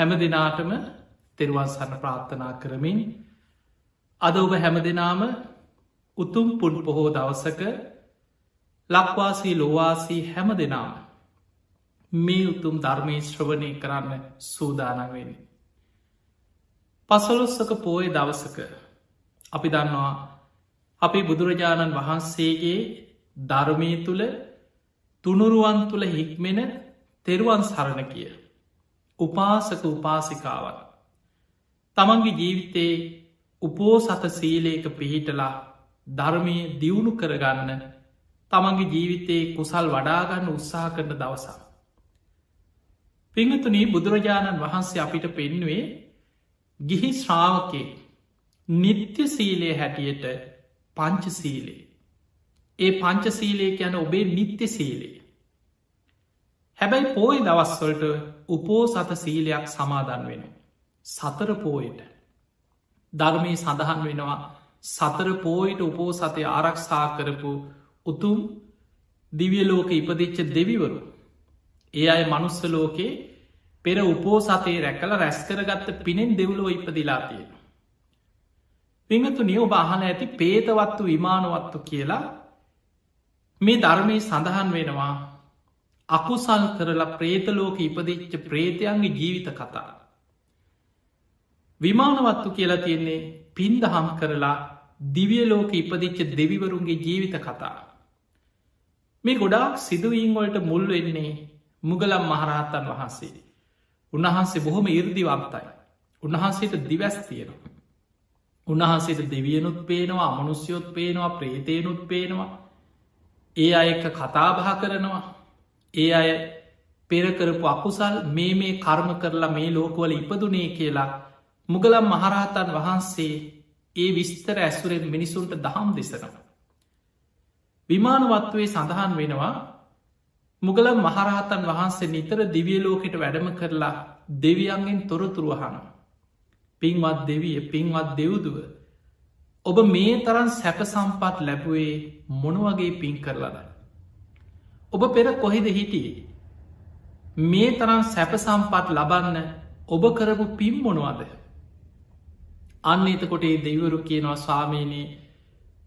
හැම දෙනාටම තෙරුවන් සන්න ප්‍රාර්ථනා කරමින් අද ඔබ හැම දෙනාම උතුම් පුන් පොහෝ දවසක ලක්වාසී ලොවාසී හැම දෙනාම මේ උතුම් ධර්මී ශ්‍රවණය කරන්න සූදානවෙන්නේ. පසොලොස්සක පෝය දවසක අපි දන්නවා අපි බුදුරජාණන් වහන්සේගේ ධර්මය තුළ තුනුරුවන් තුළ හික්මෙන තෙරුවන් සරණ කිය. උපාසක උපාසිකාවන්. තමන්ගේ ජීවිතයේ උපෝසත සීලේක පිහිටලා ධර්මය දියුණු කරගන්න තමන්ගේ ජීවිතයේ කුසල් වඩාගන්න උත්සාහ කරන දවසා. පිංහතුනී බුදුරජාණන් වහන්සේ අපිට පෙන්වේ ගිහි ශ්‍රාවකේ නිත්‍ය සීලය හැටියට පංචසීලේ. ඒ පංචසීලේ යන ඔබේ නිත්‍ය සීලේ. හැබැයි පෝයි දවස්වලට උපෝ සත සීලයක් සමාදන් වෙන. සතර පෝයට. ධර්මී සඳහන් වෙනවා සතර පෝයිට උපෝ සතය ආරක්ෂා කරපු උතුම් දිවියලෝක ඉපදිච්ච දෙවිවරු. ඒ අය මනුස්ස ලෝකේ පෙර උපෝ සතේ රැකල රැස්කරගත්ත පිනෙන් දෙව්ලෝ ඉපදිලා තියෙන. පිංහතු නියෝ බාහන ඇති පේතවත්තු විමානවත්තු කියලා මේ ධර්මය සඳහන් වෙනවා අකුසල් කරලා ප්‍රේතලෝක ඉපදිච්ච ප්‍රේතයන්ගේ ජීවිත කතා. විමානවත්තු කියලා තියෙන්නේ පින් දහම් කරලා දිවියලෝක ඉපදිච්ච දෙවිවරුන්ගේ ජීවිත කතා. මේ ගොඩාක් සිදුවීන්වලට මුල් වෙන්නේ මුගලම් මහරහත්තන් වහන්සේ. උන්වහන්සේ බොහොම ඉර්දිවන්තයි. උන්වහන්සේට දිවැස් තියෙනවා. උන්වහන්සේට දෙවියනුත් පේනවා අමනුස්යොත් පේනවා ප්‍රේතයනුත් පේනවා. ඒ අයක කතාබහ කරනවා. ඒ අය පෙරකරපු අකුසල් මේ මේ කර්ම කරලා මේ ලෝකවල ඉපදුනේ කියලා මුගලම් මහරහතන් වහන්සේ ඒ විස්තර ඇසුරෙන් මිනිසුන්ට දහම් දෙසනවා. විමානවත්වේ සඳහන් වෙනවා මුගලම් මහරහතන් වහන්සේ නිතර දිවියලෝකට වැඩම කරලා දෙවියන්ගෙන් තොරතුරුවහනවා. පින්වත් දෙවිය පින්වත් දෙව්දුව ඔබ මේ තරන් සැප සම්පත් ලැබුවේ මොනවගේ පින් කරලදයි. ඔබ පෙර කොහෙද හිටියේ. මේ තරම් සැප සම්පත් ලබන්න ඔබ කරපු පින් මොනවාද. අන්න එතකොට ඒ දෙවරු කියනවා ස්වාමීනයේ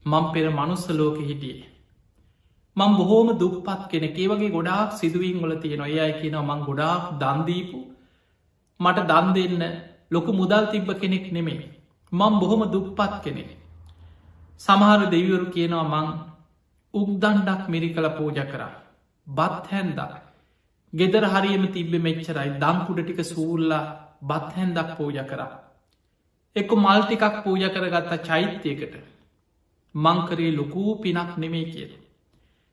මං පෙර මනුස්ස ලෝක හිටියේ. මං බොහෝම දුප්පත් කෙනෙ ඒවගේ ගොඩාක් සිදුවීන් වල තියෙනවා ඒ අයි කියනවා මං ගොඩාක් දන්දීපු මට දන් දෙන්න ලොකු මුදල් තිබ්බ කෙනෙක් නෙමේ මං බොහොම දුප්පත් කෙනෙ. සමහර දෙවිවරු කියනවා මං උක්දන්ඩක් මිරි කළ පූජ කරා. බත් හැන්දක්. ගෙදර හරියම තිබ්බ මෙච්චරයි දම්කුඩ ටික සූල්ලා බත් හැන්දක් පූජ කරා. එක්ක මල්ටිකක් පූජ කරගත්තා චෛත්‍යයකට මංකරේ ලොකූ පිනක් නෙමේ කියල.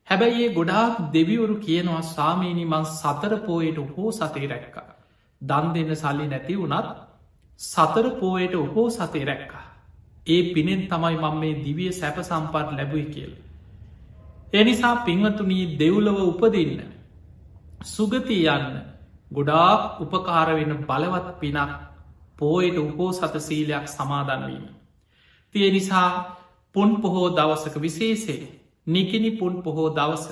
හැබැයි ඒ ගොඩාක් දෙවිවරු කියනවා සාමීනි මං සතර පෝයට හෝ සතේ රැක්ක. දන් දෙන්න සල්ලි නැති වුනත් සතර පෝයට උහෝ සතේ රැක්කා. ඒ පිනෙන් තමයි මං මේ දිවිය සැප සම්පත් ලැබුයි කියල. එනිසා පිංවතුනී දෙව්ලව උපදින්න. සුගති යන්න ගොඩාක් උපකාරවෙන බලවත් පිනක් පෝයට උපෝ සත සීලයක් සමාදන්වීම. තිය නිසා පුන් පොහෝ දවසක විශේසේ නිකිනි පුන් පොහෝ දවස.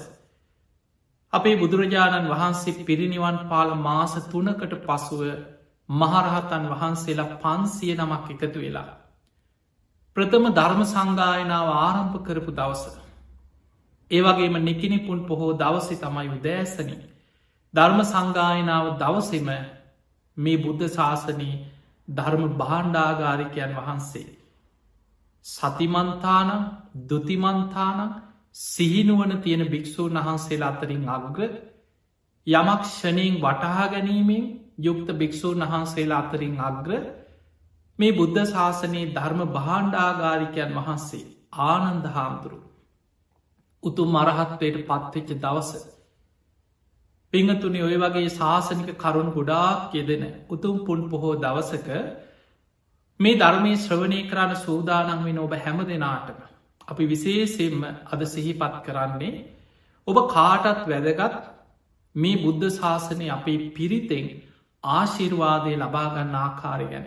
අපේ බුදුරජාණන් වහන්සේ පිරිනිවන් පාල මාස තුනකට පසුව මහරහතන් වහන්සේලා පන්සිය නමක් එකතු වෙලා. ප්‍රථම ධර්ම සංගායනාව ආරම්භ කරපු දවසක. ඒවගේම නිකිනිපුන් පොහෝ දවසි තමයි උදෑසන ධර්ම සංගායනාව දවසෙම මේ බුද්ධ ශාසනී ධර්ම බාණ්ඩාගාරිකයන් වහන්සේ. සතිමන්තාන දුතිමන්තාන සිහිනුවන තියෙන භික්‍ෂූන් වහන්සේලා අතරින් අග්‍ර යමක් ෂණයෙන් වටහා ගැනීමෙන් යුක්ත භික්‍ෂූන් වහන්සේලා අතරින් අග්‍ර මේ බුද්ධ ශාසනයේ ධර්ම බාණ්ඩාගාරිකයන් වහන්සේ ආනන්ද හාමුදුරු උතුම් මරහත්වයට පත්වෙච්ච දවස. පිංහතුනි ඔය වගේ ශාසනික කරුණු ගොඩාක් යෙදෙන උතුම් පුන් පොහෝ දවසක මේ ධර්මය ශ්‍රවණය කරන්න සූදානම් වෙන ඔබ හැම දෙනාටම. අපි විශේසෙන්ම අද සිහිපත් කරන්නේ ඔබ කාටත් වැදගත් මේ බුද්ධ ශාසනය අපේ පිරිතෙන් ආශිර්වාදය ලබාගන්න ආකාරය ගැන.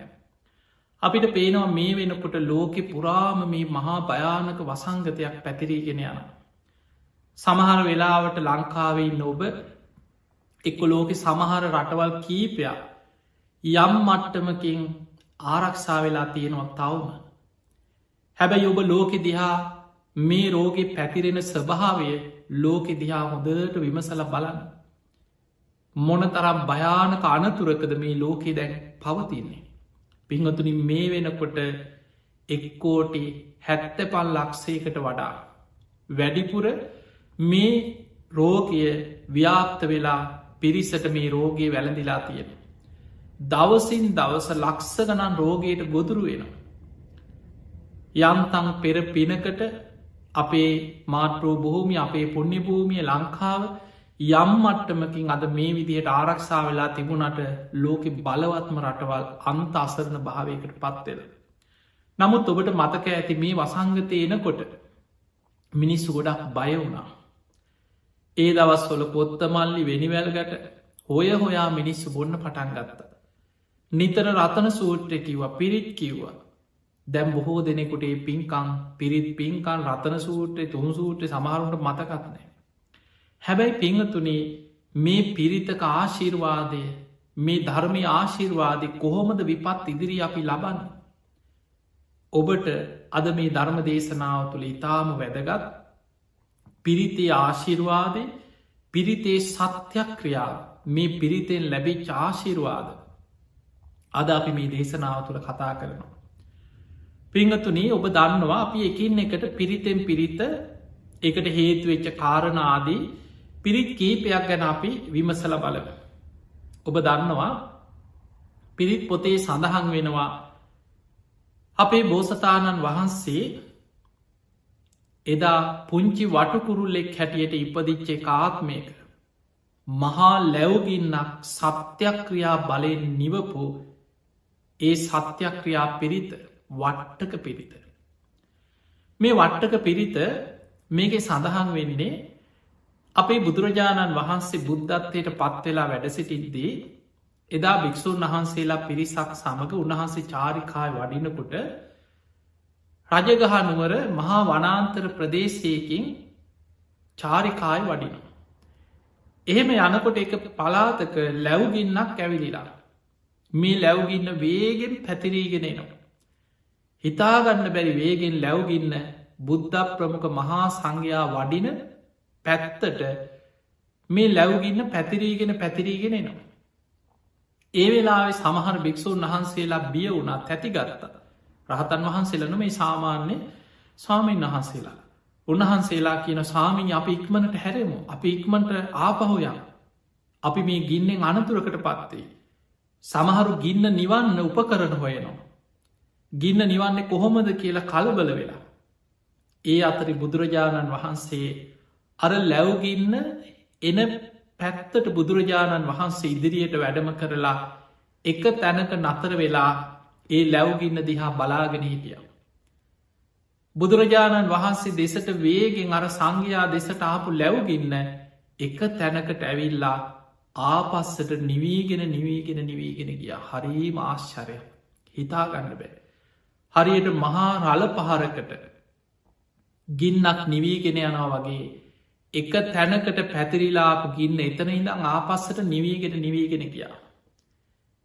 අපිට පේනවා මේ වෙනකොට ලෝකෙ පුරාම මේ මහා භයානක වසංගතයක් පැතිරීගෙන යනවා. සමහර වෙලාවට ලංකාවෙන්න ඔබ එක්ක ලෝකෙ සමහර රටවල් කීපයක් යම් මට්ටමකින් ආරක්ෂා වෙලා තියෙනවා තවම. හැබැයි ඔබ ලෝකෙ දිහා මේ රෝගෙ පැතිරෙන ස්වභාවය ලෝකෙ දිහා හොඳට විමසල බලන්න. මොන තරම් භයානක අනතුරකද මේ ලෝකෙ දැන් පවතින්නේ. පිංහතුනි මේ වෙනකොට එක්කෝටි හැත්ත පල් ලක්ෂයකට වඩා. වැඩිපුර මේ රෝගය ව්‍යාප්ත වෙලා පිරිසට මේ රෝගයේ වැළඳිලා තියෙන. දවසින් දවස ලක්ස ගණන් රෝගයට ගොදුරු වෙනවා. යම්තං පෙර පිනකට අපේ මාට්‍රෝ බොහෝමි අපේ පුුණ්‍ය භූමිය ලංකාව යම් මට්ටමකින් අද මේ විදිහට ආරක්ෂා වෙලා තිබුණට ලෝකෙ බලවත්ම රටවල් අන්ත අසරණ භාවයකට පත්වෙල. නමුත් ඔබට මතක ඇති මේ වසංගතය එනකොට මිනිස්සු ගොඩක් බය වුණා. ඒ දවස්වොල පොත්තමල්ලි වෙනිවැල්ගට හොය හොයා මිනිස්සු බොන්න පටන් ගත්ත. නිතර රතන සූට්‍ර කිව්ව පිරිත් කිව්වා. දැම් බොහෝ දෙනෙකුටේ පින්කං පිරිත් පින්කන් රතන සූට්‍රය තුන් සූට්‍ර සමහරුන්ට මතකත්නෑ. හැබැයි පිංහතුනේ මේ පිරිතක ආශිර්වාදය මේ ධර්මය ආශිර්වාදය කොහොමද විපත් ඉදිරි අපි ලබන්න. ඔබට අද මේ ධර්ම දේශනාව තුළ ඉතාම වැදගත් පිරිතේ ආශිර්වාදය පිරිතේ සත්‍යයක් ක්‍රියාව මේ පිරිතෙන් ලැබි ආශිර්වාද අද අපි මේ දේශනාව තුළ කතා කරනවා. පිංහතුනේ ඔබ දන්නවා අපි එකින් එකට පිරිතෙන් පිරිත එකට හේතුවෙච්ච කාරණාදී පිරිත් කීපයක් ගැන අපි විමසල බලව. ඔබ දන්නවා පිරිත් පොතේ සඳහන් වෙනවා අපේ බෝසතාණන් වහන්සේ එදා පුංචි වටකුරුල්ලෙක් හැටියට ඉපදිච්චේ කාත්මයක මහා ලැවගින්නක් සත්‍යක්‍රියා බලයෙන් නිවපු ඒ සත්‍යක්‍රියා පිරිත වට්ටක පිරිත. මේ වට්ටක පිරිත මේක සඳහන් වෙන්නේ අපේ බුදුරජාණන් වහන්සේ බුද්ධත්වයට පත්වෙලා වැඩසිටිද්දී එදා භික්‍ෂූන් වහන්සේලා පිරිසක් සමඟ උන්වහන්සේ චාරිකාය වඩිනකොට රජගහනුවර මහා වනාන්තර ප්‍රදේශයකින් චාරිකාය වඩින. එහෙම යනකොට එක පලාතක ලැව්ගින්නක් ඇවිලිලා. මේ ලැව්ගින්න වේගෙන් පැතිරීගෙනනවා. හිතාගන්න බැරි වේගෙන් ලැව්ගින්න බුද්ධ ප්‍රමුඛ මහා සංඝයා වඩින පැත්තට මේ ලැව්ගින්න පැතිරීගෙන පැතිරීගෙන එනවා. ඒ වෙලාවේ සමහර භික්‍ෂූන් වහන්සේලා බිය වුණා තැතිගත්ත රහතන් වහන්සේලන මේ සාමාන්‍ය ස්වාමීන් වහන්සේලා. උන්වහන්සේලා කියන සාමීන් අප ඉක්මනට හැරෙමු අපි ඉක්මට ආපහෝයම් අපි මේ ගින්නෙන් අනතුරකට පත්තේ. සමහරු ගින්න නිවන්න උපකරන හොයනවා. ගින්න නිවන්නේ කොහොමද කියලා කලබල වෙලා. ඒ අතරි බුදුරජාණන් වහන්සේ අර ලැව්ගින්න එන පැත්තට බුදුරජාණන් වහන්සේ ඉදිරියට වැඩම කරලා එක තැනක නතර වෙලා ඒ ලැව්ගින්න දිහා බලාගෙන හිටිය. බුදුරජාණන් වහන්සේ දෙසට වේගෙන් අර සංඝයා දෙසට ආපු ලැව්ගින්න එක තැනකට ඇවිල්ලා ආපස්සට නිවීගෙන නිවීගෙන නිවීගෙන ගිය හරීම ආශ්චරය හිතාගන්න බෑ. හරියට මහා රල පහරකට ගින්නක් නිවීගෙන යනවා වගේ එක තැනකට පැතිරිලාපු ගින්න එතන ඉඳං ආපස්සට නිවීගෙන නිවීගෙන කියා.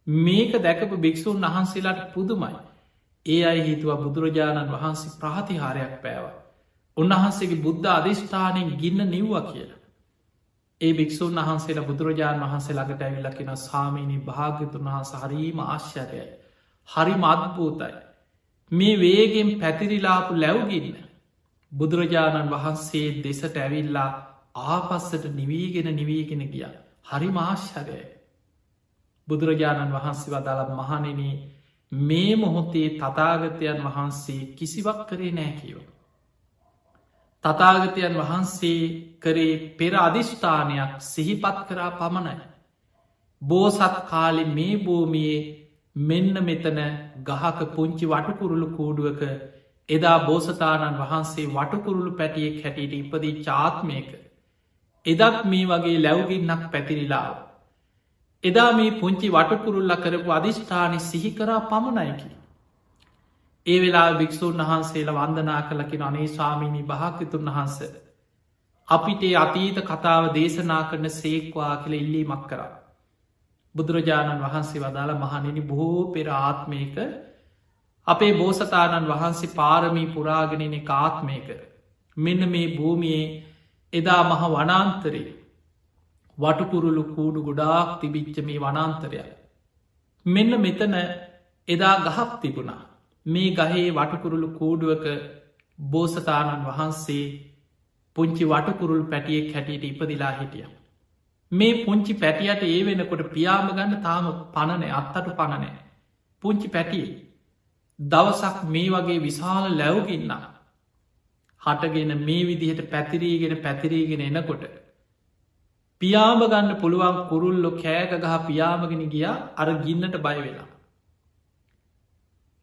මේක දැකපු භික්‍ෂූන් වහන්සේලාට පුදුමයි. ඒ අයි හිතුව බුදුරජාණන් වහන්සේ ප්‍රාතිහාරයක් පෑව. උන්වහන්සේගේ බුද්ධ අධිෂ්ඨානයෙන් ගින්න නිව්ව කියලා. ඒ භික්‍ෂූන් වහන්සේලා බුදුරජාණන් වහන්සේ ළඟට ඇවිල්ලකිෙන සාමීනී භාග්‍යතුන් වහන්ස හරීම ආශ්චරයයි. හරි මත්භූතයි. මේ වේගෙන් පැතිරිලාපු ලැව්ගින්න. බුදුරජාණන් වහන්සේ දෙසට ඇවිල්ලා ආපස්සට නිවීගෙන නිවීගෙන ගිය. හරි මාශ්චරය. බුදුරජාණන් වහන්සේ වදාළත් මහනෙන මේ මොහොතේ තතාගතයන් වහන්සේ කිසිවක් කරේ නෑ කියව. තතාගතයන් වහන්සේ කරේ පෙර අධිෂ්ඨානයක් සිහිපත් කරා පමණයි. බෝසත් කාලෙ මේ භූමියයේ මෙන්න මෙතන ගහක පුංචි වටකුරුළු කූඩුවක එදා බෝසතාණන් වහන්සේ වටකුරුළු පැටියෙක් හැටියට ඉපදී චාත්මයක එදත් මේ වගේ ලැව්ගින්නක් පැතිරිලාව. එදා මේ පුංචි වටකුරුල්ල කරපු අධිෂ්ඨානය සිහිකරා පමණයකි. ඒ වෙලා භික්‍ෂූන් වහන්සේලා වන්දනා කලකින අනේ ස්වාමීණී භාකතුන් වහන්ස. අපිට අතීත කතාව දේශනා කරන සේක්වා කියල ඉල්ලීමක් කරා. බුදුරජාණන් වහන්සේ වදාළ මහනිනි බොහෝ පෙර ආත්මයක අපේ බෝසතාණන් වහන්සේ පාරමී පුරාගෙනන කාත්මයක මෙන්න මේ භූමියයේ එදා මහ වනාන්තරේ වටකුරුළු කූඩු ගොඩාක් තිබිච්ච මේ වනාන්තරයක්. මෙන්න මෙතන එදා ගහක් තිබුණා. මේ ගහේ වටකුරුළු කූඩුවක බෝසතාණන් වහන්සේ පුංචි වටකුරුල් පැටියෙක් හැටියට ඉපදිලා හිටිය. මේ පුංචි පැටියට ඒ වෙනකොට පියාම ගන්න තාම පණනෑ අත්තට පණනෑ. පුංචි පැටියේ. දවසක් මේ වගේ විශාල ලැව්ගින්න. හටගෙන මේ විදිහට පැතිරීගෙන පැතිරීගෙන එනකොට. පියාම ගන්න පුළුවන් කුරුල්ලො කෑක ගහ පියාමගෙන ගියා අර ගින්නට බයවෙලා.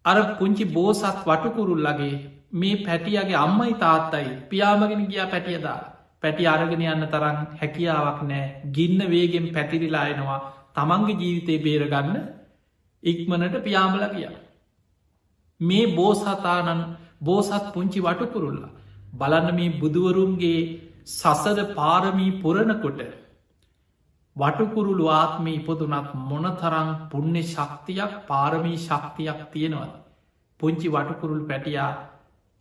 අර පුංචි බෝසත් වටකුරුල්ලගේ මේ පැටියගේ අම්මයි තාත්තයි පියාමගෙන ගියා පැටියදා පැටි අරගෙන යන්න තරන් හැකියාවක් නෑ ගින්න වේගෙන් පැතිරිලා එනවා තමන්ගේ ජීවිතය බේරගන්න ඉක්මනට පියාමල ගිය. මේ බෝසතානන් බෝසත් පුංචි වටකුරුල්ලා බලන්න මේ බුදුවරුන්ගේ සසද පාරමී පුරණකොට වටකුරුළු ආත්ම ඉපදුනත් මොනතරං පුුණ්‍ය ශක්තියක් පාරමී ශක්තියක් තියෙනවද. පුංචි වටකුරුල් පැටියා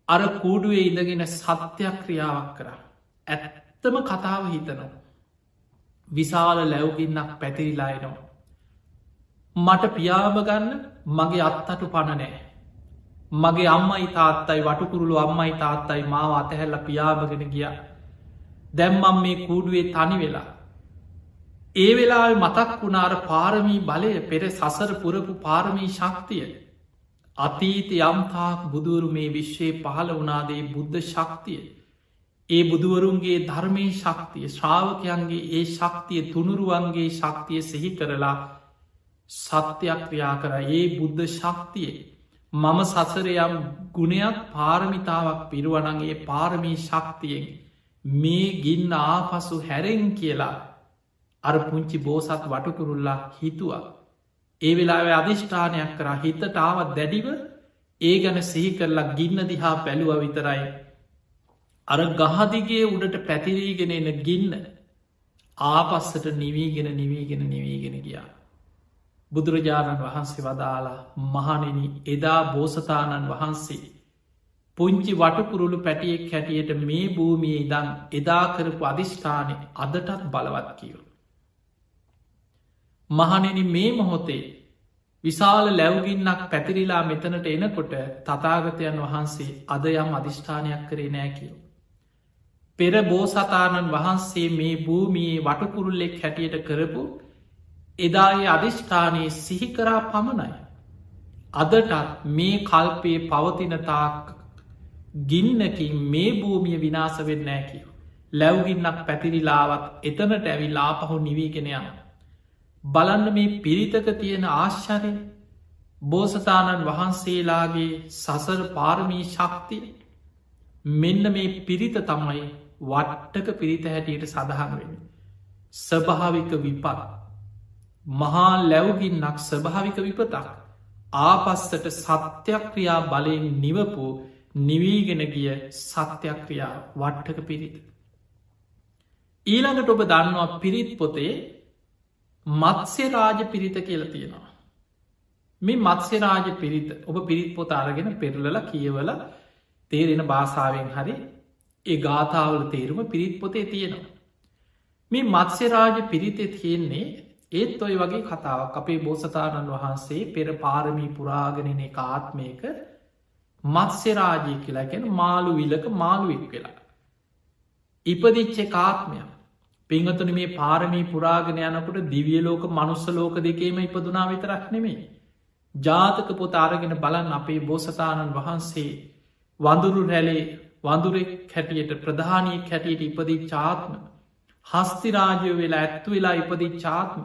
අර කූඩුවේ ඉඳගෙන සත්‍යයක් ක්‍රියාවක් කරා. ඇත්තම කතාව හිතනවා. විශාල ලැව්ගින්නක් පැතිරිලායනවා. මට පියාම ගන්න මගේ අත්තටු පණනෑ. මගේ අම්මයි තාත්තයි වටකුරුළු අම්මයි තාත්තයි මාව අතහැල්ල පියාමගෙන ගිය. දැම්මම් මේ කූඩුවේ තනි වෙලා. ඒ වෙලා මතක් වුණාර පාරමී බලය පෙර සසර පුරපු පාරමී ශක්තිය. අතීත යම්තාක් බුදුරු මේ විශ්වයේ පහළ වනාදේ බුද්ධ ශක්තිය. ඒ බුදුවරුන්ගේ ධර්මය ශක්තිය ශ්‍රාවකයන්ගේ ඒ ශක්තිය තුනුරුවන්ගේ ශක්තිය සිහි කරලා සත්‍යයක් ක්‍රියා කර ඒ බුද්ධ ශක්තියේ මම සසරයම් ගුණයක් පාරමිතාවක් පිරුවනගේ පාරමී ශක්තියෙන් මේ ගින්න ආපසු හැරෙන් කියලා අර පුංචි බෝසත් වටකුරුල්ලා හිතුවා. ඒ වෙලාව අධිෂ්ඨානයක් කරා හිතට ආවත් දැඩිව ඒ ගැන සිහි කරලා ගින්න දිහා පැළුව විතරයි. අර ගහදිගේ උඩට පැතිරීගෙන එන ගින්න ආපස්සට නිවීගෙන නිවීගෙන නිවීගෙන ගියා. බුදුරජාණන් වහන්සේ වදාලා මහනෙන එදා බෝසතාණන් වහන්සේ. පුංචි වටකුරුළු පැටියෙක් හැටියට මේ භූමිය ඉදන් එදා කරපු අධිෂ්ඨානය අදටත් බලවත් කියව. මහනෙන මේ මොහොතේ විශාල ලැව්ගින්නක් පැතිරිලා මෙතනට එනකොට තතාගතයන් වහන්සේ අද යම් අධිෂ්ඨානයක් කරේ නෑ කියව. පෙර බෝසතාණන් වහන්සේ මේ භූමියයේ වටකුරුල්ලෙක් හැටියට කරපු එදායේ අධිෂ්ඨානයේ සිහිකරා පමණයි. අදටත් මේ කල්පයේ පවතිනතාක් ගින්නකින් මේ භූමිය විනාස වෙන්න ෑ කියව. ලැව්ගින්නක් පැතිරිලාවත් එතනට ඇවිල් ආපහු නිවීගෙන යන. බලන්න මේ පිරිතක තියෙන ආශ්චරය බෝසතාණන් වහන්සේලාගේ සසර පාරමී ශක්තිය මෙන්න මේ පිරිත තමයි වට්ටක පිරිත හැටියට සඳහන් වෙන. ස්භාවික විපත් මහා ලැව්ගින්නක් ස්භාවික විපතක් ආපස්සට සත්‍යක්‍රියා බලයෙන් නිවපු නිවීගෙන ගිය සත්‍යක්‍රියා වට්ටක පිරිත. ඊළඟට ඔබ දන්නවා පිරිත් පොතේ මත්ස්‍ය රාජ පිරිත කියල තියෙනවා. මේ මත්ස්‍ය රාජ පිරිත ඔබ පිරිත් පොත අරගෙන පෙරලල කියවල තේරෙන භාසාාවෙන් හරි ඒ ගාථාවල තේරුම පිරිත් පොතේ තියෙනවා. මේ මත්ස්‍ය රාජ පිරිතෙ තියෙන්නේ ඒත් ඔය වගේ කතාවක් අපේ බෝසතාණන් වහන්සේ පෙර පාරමී පුරාගෙනන එක ආත්මයක මත්ස්‍ය රාජය කියලා ගැන මාළු විලක මාළුවෙක් වෙලා. ඉපදිච්චේ කාත්මයක් පිංහතුන මේ පාරමී පුරාගෙන යනකට දිවියලෝක මනුස්ස ලෝක දෙකේම ඉපදුනා විතරක් නෙමේ. ජාතක පොත අරගෙන බලන් අපේ බෝසතාණන් වහන්සේ වඳුරු රැලේ වඳුරෙක් හැටියට ප්‍රධානී හැටියට ඉපදී චාත්ම හස්තිරාජය වෙලා ඇත්තු වෙලා ඉපදී චාත්ම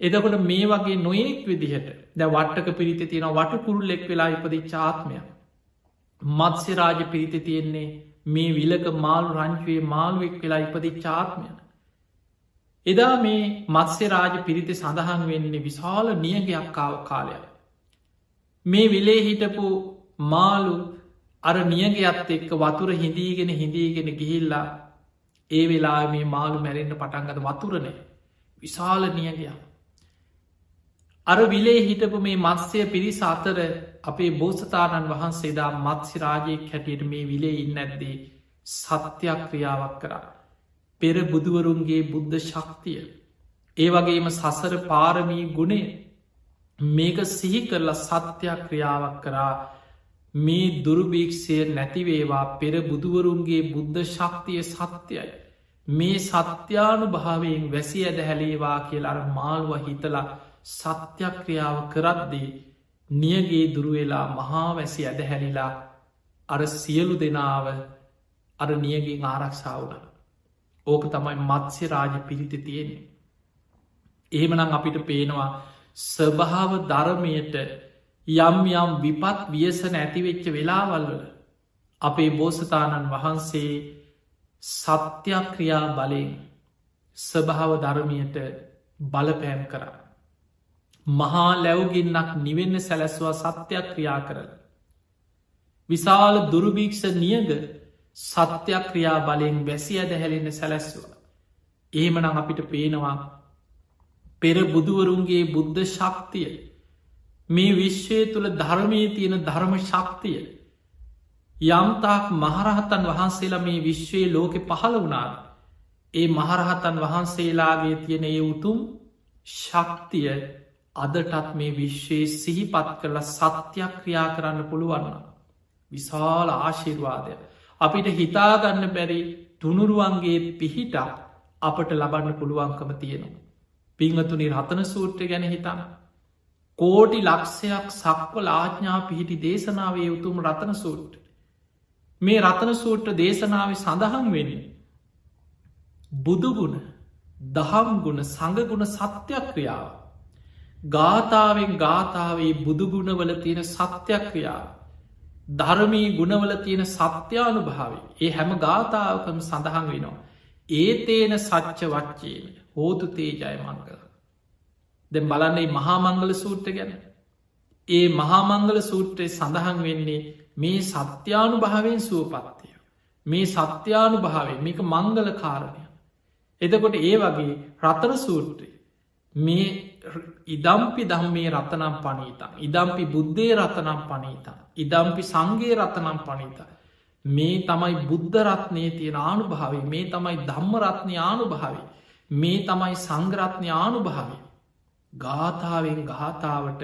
එදකොට මේ වගේ නොයෙක් විදිහට ද වට්ටක පිරිත තියෙන වටකුරුල්ලෙක් වෙලා ඉපදි චාත්මය මත්ස්‍ය රාජ පිරිත තියෙන්නේ මේ විලක මාළු රංචුවේ මාළුවෙක් වෙලා ඉපදි චාත්මයන. එදා මේ මත්ස්‍ය රාජ පිරිති සඳහන් වෙන්නේ විශාල නියගයක්කාව කාලයක්. මේ විලේ හිටපු මාලු අර නියගයක්ත් එක්ක වතුර හිදීගෙන හිදීගෙන ගිහිල්ලා ඒ වෙලා මේ මාළු මැරෙන්ට පටන්ගත වතුරනය විශාල නියගයක්. අර විලේ හිටපු මේ මත්ස්‍යය පිරිස අතර අපේ බෝසතාණන් වහන්සේදා මත්සිරාජයෙක් හැටියට මේ විලේ ඉන්න ඇද්දේ සත්‍යයක් ක්‍රියාවක් කරා. පෙර බුදුවරුන්ගේ බුද්ධ ශක්තිය. ඒ වගේම සසර පාරමී ගුණේ මේක සිහි කරලා සත්‍යයක් ක්‍රියාවක් කරා මේ දුරුභීක්ෂය නැතිවේවා පෙර බුදුවරුන්ගේ බුද්ධ ශක්තිය සත්‍යයි. මේ සත්‍යානු භාවයෙන් වැසි ඇද හැලේවා කියලාර මාල්ව හිතලා සත්‍යක්‍රියාව කරද්දී නියගේ දුරුවෙලා මහා වැසි ඇද හැලිලා අර සියලු දෙනාව අර නියගෙන් ආරක්ෂාවුණ. ඕක තමයි මත්ස්‍ය රාජ පිරිති තියෙන්නේ. එහෙමනම් අපිට පේනවා ස්වභාව ධර්මයට යම් යම් විපත් වියසන ඇතිවෙච්ච වෙලාවල්වල අපේ බෝසතාණන් වහන්සේ සත්‍යක්‍රියා බලයෙන් ස්වභාව ධර්මයට බලපෑම් කරා. මහා ලැව්ගින්නක් නිවෙන්න සැලැස්වා සත්‍යයක් ක්‍රියා කරල. විශාල දුරුභීක්ෂ නියග සත්‍යයක් ක්‍රියා බලයෙන් වැසි ඇද හැලෙන්න සැලැස්වා. ඒමනං අපිට පේනවා පෙර බුදුවරුන්ගේ බුද්ධ ශක්තිය මේ විශ්වය තුළ ධර්මය තියෙන ධර්ම ශක්තිය යම්තාක් මහරහතන් වහන්සේලා මේ විශ්වයේ ලෝකෙ පහළ වුණාද ඒ මහරහතන් වහන්සේලාගේ තියෙන ඒ උතුම් ශක්තිය අදටත් මේ විශ්වයේ සිහිපත් කරලා සත්‍යයක් ක්‍රියා කරන්න පුළුවන්න. විශාල ආශිර්වාදය. අපිට හිතාගන්න බැරි තුනුරුවන්ගේ පිහිට අපට ලබන්න පුළුවන්කම තියෙනවා. පිංහතුනි රතන සූට්‍ර ගැන හිතන්න. කෝටි ලක්ෂයක් සක්වල ආඥා පිහිටි දේශනාවේ උතුම් රතන සූට්. මේ රතන සූට්‍ර දේශනාව සඳහන් වෙන්නේ. බුදුගුණ දහම්ගුණ සඟගුණ සත්‍යක්‍රියාව. ගාථාවෙන් ගාථාවේ බුදුගුණවල තියෙන සත්‍යක්‍රියාව. ධර්මී ගුණවල තියෙන සත්‍යානු භාව ඒ හැම ගාථාවකම සඳහන් වෙනවා. ඒතේන සච්ච වච්චේන හෝතු තේජය මංගල. දැ බලන්නේ මහාමංගල සූට්‍ර ගැන. ඒ මහාමංගල සූත්‍රය සඳහන් වෙන්නේ මේ සත්‍යානු භාවෙන් සුවපත්තිය. මේ සත්‍යානු භාවේ මේක මංගල කාරණය. එදකොට ඒ වගේ රතර සූත්‍රය මේ ඉදම්පි දම්මේ රතනම් පනීතා. ඉදම්පි බුද්ධේ රතනම් පනීතා. ඉදම්පි සංගේ රතනම් පනීතා. මේ තමයි බුද්ධ රත්නය තියෙන ආනු භාවේ මේ තමයි ධම්ම රත්නය ආනු භාවේ මේ තමයි සංග්‍රත්නය ආනු භාවේ ගාථාවෙන් ගාථාවට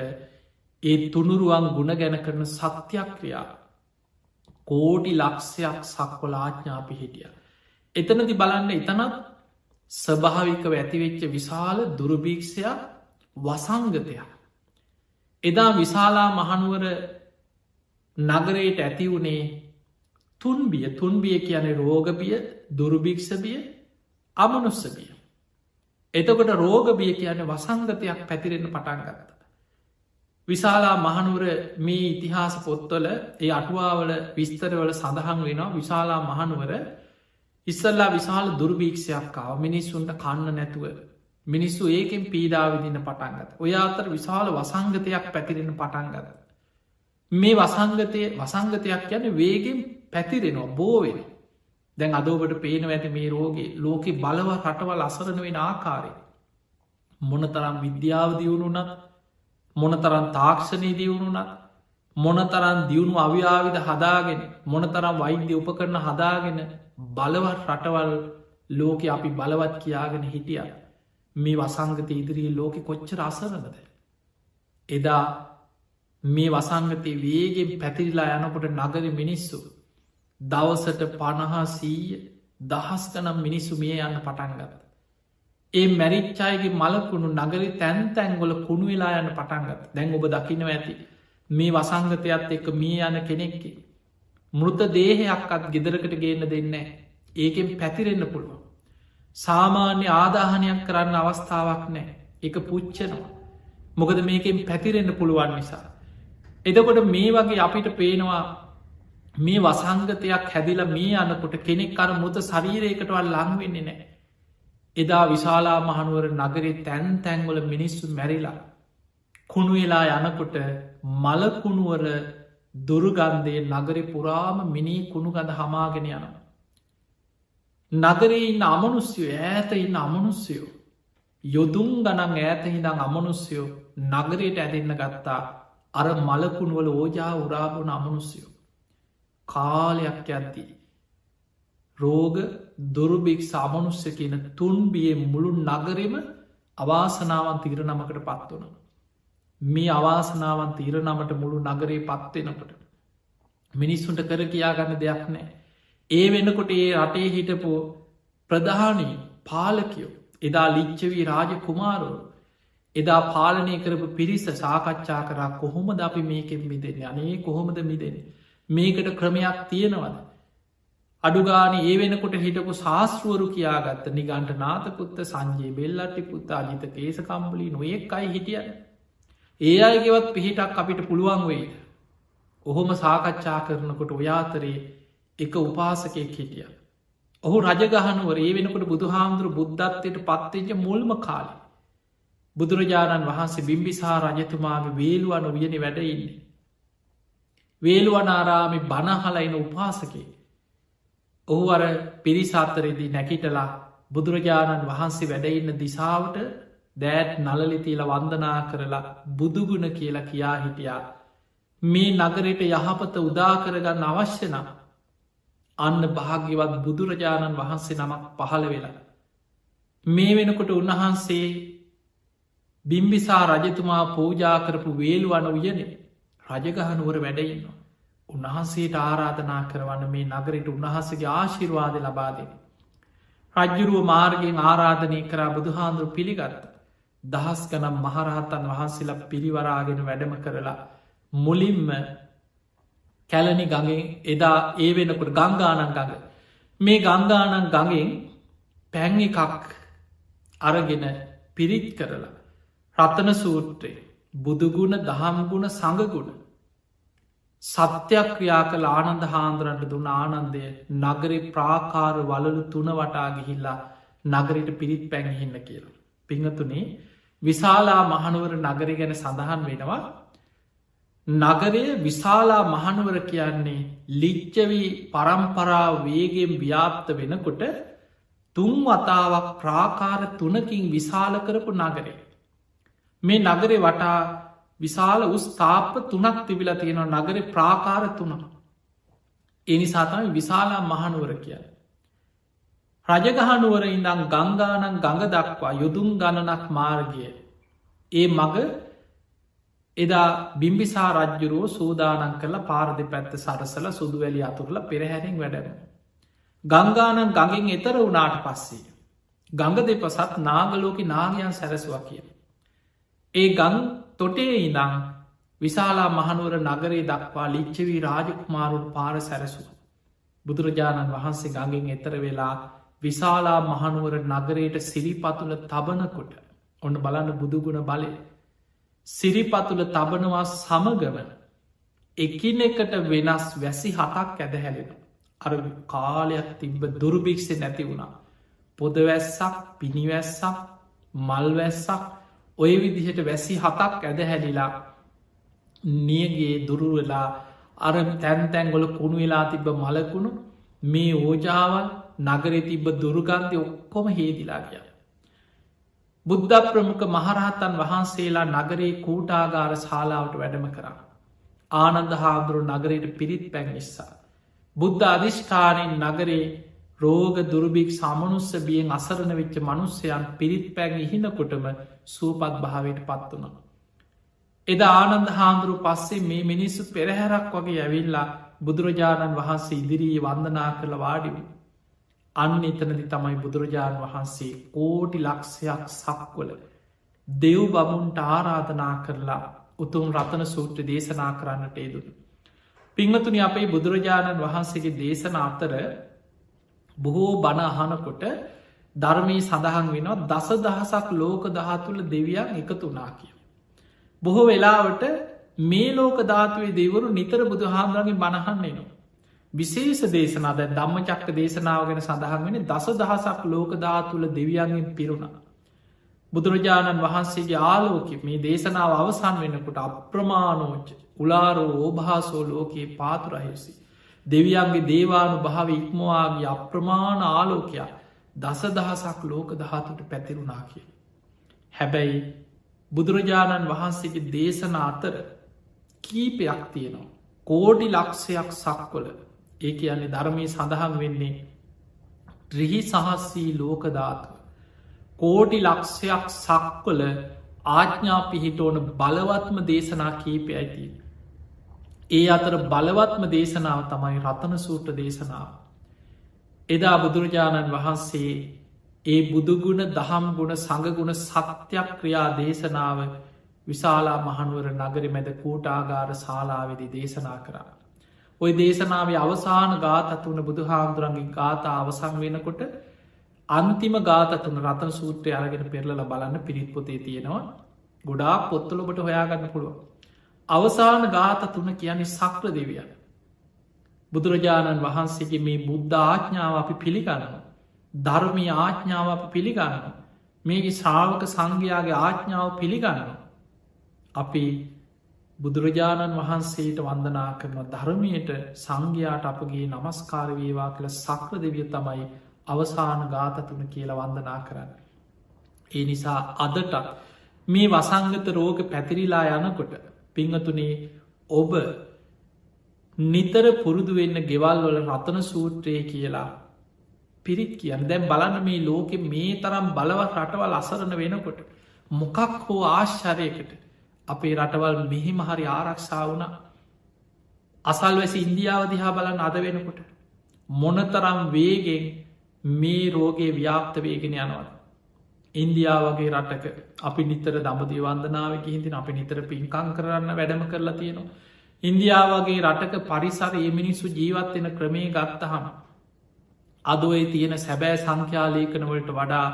ඒ තුනුරුවන් ගුණ ගැන කරන සත්‍යක්‍රියා කෝටි ලක්ෂයක් සක්වල ආඥාපි හිටිය. එතනති බලන්න එතනත් ස්භාවිකව ඇතිවෙච්ච විශාල දුරභීක්ෂයක් වසංගතයක්. එදා විශාලා මහනුවර නගරයට ඇති වුණේ තුන්බිය තුන්බිය කියන රෝගබිය දුරුභික්ෂබිය අමනුස්සබිය. එතකොට රෝගබිය කියන වසංගතයක් පැතිරෙන පටන් ගත්ත. විශාලා මහනුවර මේ ඉතිහාස පොත්තොල ඒ අටුවාවල විස්තරවල සඳහන් වෙනවා විශාලා මහනුවර ඉස්සල්ලා විශාල දුර්භීක්ෂයක්කාව මිනිස්සුන්ට කන්න නැතුව මිනිස්සු ඒකෙන් පීඩාවිදින්න පටන්ගත ඔය අතර විශාල වසංගතයක් පැතිරෙන පටන්ගත මේ වසංගතය වසංගතයක් යන වේගෙන් පැතිරෙනවා බෝවෙන දැන් අදෝකට පේන ඇති මේ රෝගේ ලෝකෙ බලව රටවල් අසරන වෙන ආකාරය. මොනතරම් විද්‍යාව දියුණුනත් මොනතරම් තාක්ෂණය දියුණුනත් මොනතරම් දියුණු අව්‍යාවිධ හදාගෙන මොනතරම් වෛද්‍ය උපකරන හදාගෙන බලවත් රටවල් ලෝක අපි බලවත් කියාගෙන හිටිය. මේ වසංගත ඉදිරියේ ලෝකෙ කොච්චර අසරනද එදා මේ වසංගතය වේගෙන් පැතිරිලා යනකොට නගර මිනිස්සු දවසට පණහා සීය දහස්කනම් මිනිස්සු මිය යන්න පටන්ගත. ඒ මැරිච්චායගේ මලකුණු නගරි තැන් තැන්ගොල කුණු වෙලා යන්න පටන්ගත් දැන් ඔබ දකිනව ඇති මේ වසංගතයත් එක්ක මිය යන කෙනෙක්කි. මෘත දේහයක්කත් ගෙදරකට ගේන්න දෙන්න ඒකෙන් පැතිරෙන්න පුළුවන්. සාමාන්‍ය ආදාහනයක් කරන්න අවස්ථාවක් නෑ එක පුච්චනවා. මොකද මේකෙන් පැතිරෙන්න පුළුවන් නිසා. එදකොට මේ වගේ අපිට පේනවා මේ වසංගතයක් හැදිල මේ අනකොට කෙනෙක් අර මුත ශරීරයකටවල් ලංවෙන්නේ නෑ. එදා විශාලා මහනුවර නගරේ තැන් තැන්වල මිනිස්සු මැරිලා. කුණු වෙලා යනකොට මලකුණුවර දුරුගන්දය නගර පුරාම මිනී කුණු ගඳ හමාගෙන යනවා. නගරේ ඉන්න අමනුස්්‍යයෝ ඈත ඉන්න අමනුස්්‍යයෝ. යොදුම් ගනන් ඈතහිදං අමනුස්්‍යයෝ නගරයට ඇදෙන්න ගත්තා අර මලකුණුවල ඕජා උරාපුන අමනුස්්‍යයෝ. කාලයක් යද්දී. රෝග දුරුභික් සාමනුස්්‍ය කියන තුන්බිය මුළු නගරෙම අවාසනාවන් තීර නමකට පත් වන. මේ අවාසනාවන් තීර නමට මුළු නගරේ පත්වෙනකට. මිනිස්සුන්ට කර කියාගන්න දෙයක් නෑ. ඒ වෙනකොට ඒ රටේ හිටපු ප්‍රධානී පාලකයෝ එදා ලිච්චවී රාජ කුමාරුව එදා පාලනය කරපු පිරිස සාකච්ඡා කරා කොහොමද අපි මේකෙන් මිදෙන්නේ? අනේ කොහොමද මිදෙන මේකට ක්‍රමයක් තියෙනවද? අඩුගාන ඒ වෙනකොට හිටපු ශාස්ෘුවරු කියාගත්ත නිගන්ට නාතපුත්ත සංජයේ බෙල්ලටි පුත්ත අජිත කේසකම්බලි නොයෙක් අයි හිටිය. ඒ අයගෙවත් පිහිටක් අපිට පුළුවන් වෙයිද? ඔහොම සාකච්ඡා කරනකොට ඔයාතරයේ එක උපාසකයෙක් හිටිය. ඔහු රජගහනුවර ඒ වෙනකොට බුදුහාමුදුරු බුද්ධත්වයට පත්වෙච්ච මුල්ම කාලි බුදුරජාණන් වහන්සේ බිම්බිසා රජතුමාගේ වේලුවන වියන වැඩඉන්නේ වේලුවනාරාමි බණහලයින උපාසකේ ඔහු අර පිරිසාත්තරෙදී නැකිටලා බුදුරජාණන් වහන්සේ වැඩඉන්න දිසාාවට දෑත් නලලිතිීල වන්දනා කරලා බුදුගුණ කියලා කියා හිටියා. මේ නගරයට යහපත උදා කරගන්න අවශ්‍ය නම් අන්න භාග්‍යවත් බුදුරජාණන් වහන්සේ නමක් පහළ වෙලා මේ වෙනකොට උන්වහන්සේ බිම්බිසා රජතුමා පූජා කරපු වේල්ුවන උයනේ රජගහනුවර වැඩඉන්නවා උන්වහන්සේට ආරාධනා කරවන්න මේ නගරට උන්වහසගේ ආශිර්වාද ලබාදෙන. රජ්ජුරුව මාර්ගෙන් ආරාධනය කරා බුදුහාන්දුරු පිළිගත්ත. දහස් ගනම් මහරහතන් වහන්සේලා පිරිවරාගෙන වැඩම කරලා මුලින්ම කැලනි ගඟෙන් එදා ඒ වෙනකට ගංගානන් ගඟ මේ ගංගානන් ගඟෙන් පැං එකක් අරගෙන පිරිත් කරලා රත්තන සූත්‍රය බුදුගුණ දහම්ගුණ සඟගුණ සත්‍යක්‍රියා කළ ආනන්ද හාන්දුරන්ට දුන්න ආනන්දය නගරේ ප්‍රාකාර වලලු තුන වටා ගිහිල්ලා නගරට පිරිත් පැඟහින්න කියලා. පිංහතුනේ විශාලා මහනුවර නගර ගැන සඳහන් වෙනවා නගරය විශාලා මහනුවර කියන්නේ ලිච්චවී පරම්පරා වේගෙන් ව්‍යාප්ත වෙනකොට තුන් වතාවක් ප්‍රාකාර තුනකින් විශාල කරපු නගරේ. මේ නගරේ වටා විශාල උස් තාප තුනක් තිබිලා තියෙනවා නගර ප්‍රාකාර තුනක්. එනිසාතම විශාලා මහනුවර කියල. රජගහනුවර ඉඳං ගංගානන් ගඟ දක්වා යුදුම් ගණනක් මාර්ගය. ඒ මග එදා බිම්බිසා රජ්ජුරුව සූදානන් කළ පාරදි පැත්ත සරසල සුදු වැලි අතුරල පෙරහැරින් වැඩම. ගංගානන් ගඟින් එතර වනාට පස්සේ. ගඟ දෙපසත් නාගලෝක නාගයන් සැරසවා කිය. ඒ ගං තොටේ ඉදං විශාලා මහනුවර නගරේ දක්වා ලිච්චවී රාජකුමාරුන් පාර සැරසු. බුදුරජාණන් වහන්සේ ගඟෙන් එතර වෙලා විශාලා මහනුවර නගරයට සිරිපතුල තබනකොට ඔන්න බලන්න බුදුගුණ බලය. සිරිපතුල තබනවා සමගවන එකින එකට වෙනස් වැසි හතක් ඇදහැලෙන. අර කාලයක් තිබ්බ දුරුභික්ෂ නැති වුණා. පොදවැස්සක් පිණිවැස්සක් මල්වැස්සක් ඔය විදිහට වැසි හතක් ඇද හැලිලා නියගේ දුරුවෙලා අර තැන් තැන්ගොල කුණු වෙලා තිබ්බ මලකුණු මේ ඕජාවල් නගරෙ තිබ්බ දුරුගන්ධය ඔක්කොම හේදිලා කිය. බුද්ධ ප්‍රමුඛ මහරහතන් වහන්සේලා නගරේ කූටාගාර ශාලාවට වැඩම කරා. ආනන්ද හාමුදුරු නගරයට පිරිත් පැංනිස්සා. බුද්ධ අධිෂ්ඨානයෙන් නගරේ රෝග දුරභික් සමනුස්ස බියෙන් අසරණ වෙච්ච මනුස්සයන් පිරිත් පැන් ඉහිනකොටම සූපත් භාවයට පත් වුණ. එද ආනන්ද හාමුදුරු පස්සේ මේ මිනිස්සු පෙරහැරක් වගේ ඇවිල්ලා බුදුරජාණන් වහන්සේ ඉදිරී වන්දනා කළ වාඩිවි. අන්න එතනදි තමයි බුදුරජාණන් වහන්සේ කෝටි ලක්ෂයක් සක්වල දෙව් බමුන්ට ආරාධනා කරලා උතුම් රතන සූත්‍ර දේශනා කරන්නට ඒදුන. පිංහතුනි අපේ බුදුරජාණන් වහන්සේගේ දේශන අතර බොහෝ බණ අහනකොට ධර්මී සඳහන් වෙනවා දස දහසක් ලෝක දහතුළ දෙවියන් එකතුනා කිය. බොහෝ වෙලාවට මේ ලෝක ධාතුවේ දෙවරු නිතර බුදු හාමුදුරගේ බණහන්නේනවා. විශේෂ දේශනාද ධම්ම චක්ක දේශනාව ගැන සඳහන් වෙන දස දහසක් ලෝක ධාතුළ දෙවියන්ගෙන් පිරුණා. බුදුරජාණන් වහන්සේගේ ආලෝක මේ දේශනාව අවසන් වෙනකොට අප්‍රමාණෝච උලාරෝ ඕභාසෝ ලෝකයේ පාතුරහිසි. දෙවියන්ගේ දේවානු භාව ඉක්මවාගේ අප්‍රමාණ ආලෝකයා දස දහසක් ලෝක දහතුට පැතිරුණා කිය. හැබැයි බුදුරජාණන් වහන්සේගේ දේශන අතර කීපයක් තියෙනවා. කෝඩි ලක්ෂයක් සක්වල ඒ කියන්නේ ධර්මය සඳහන් වෙන්නේ ත්‍රිහි සහස්සී ලෝකධාතුව. කෝටි ලක්ෂයක් සක්වල ආඥා පිහිට ඕන බලවත්ම දේශනා කීපය ඇතිී. ඒ අතර බලවත්ම දේශනාව තමයි රතන සූට්‍ර දේශනාව. එදා බුදුරජාණන් වහන්සේ ඒ බුදුගුණ දහම් ගුණ සඟගුණ සත්‍යයක් ක්‍රියා දේශනාව විශාලා මහනුවර නගරි මැද කූටාගාර ශාලාවෙදි දේශනා කරා. ඔය දේශනාවේ අවසාන ගාතත්වන බුදු හාමුදුරන්ගේ ගාතා අවසං වෙනකොට අන්තිම ගාතතුන රතන සූත්‍රය අරගෙන පෙරලල බලන්න පිරිත්පොතේ තියෙනවා ගොඩා පොත්තලොබට හොයාගන්න පුළුව. අවසාන ගාත තුන කියන්නේ සක්‍ර දෙවියන්. බුදුරජාණන් වහන්සේගේ මේ බුද්ධ ආඥාව අපි පිළිගන්නවා. ධර්මී ආඥාව අප පිළිගන්නවා. මේගේ ශ්‍රාවක සංඝයාගේ ආඥාව පිළිගන්නවා. අපි බුදුරජාණන් වහන්සේට වන්දනා කරන ධර්මයට සංඝයාට අපගේ නමස්කාරවේවා කළ සක්‍ර දෙවිය තමයි අවසාන ගාතතුන කියලා වන්දනා කරන්න. ඒ නිසා අදටත් මේ වසංගත රෝග පැතිරිලා යනකොට පිංහතුනේ ඔබ නිතර පුරුදු වෙන්න ගෙවල් වල රතන සූත්‍රය කියලා පිරිත් කියන්න දැම් බලන්න මේ ලෝකෙ මේ තරම් බලවත් රටවල් අසරණ වෙනකොට මොකක් හෝ ආශ්චරයකට අපේ රටවල් මෙහිම හරි ආරක්ෂා වුණ අසල්වැසි ඉන්දියාව දිහා බලන්න අද වෙනකොට මොනතරම් වේගෙන් මේ රෝගේ ව්‍යාප්ත වේගෙන යනවද? ඉන්දියාවගේ රටක අපි නිතර දමදී වන්දනාව හිහිතින් අපි නිතර පින්කං කරන්න වැඩම කරලා තියෙනවා. ඉන්දියාවගේ රටක පරිසර ඒ මිනිස්සු ජීවත්වෙන ක්‍රමේ ගත්තහම අදොය තියෙන සැබෑ සංඛ්‍යාලේකනවලට වඩා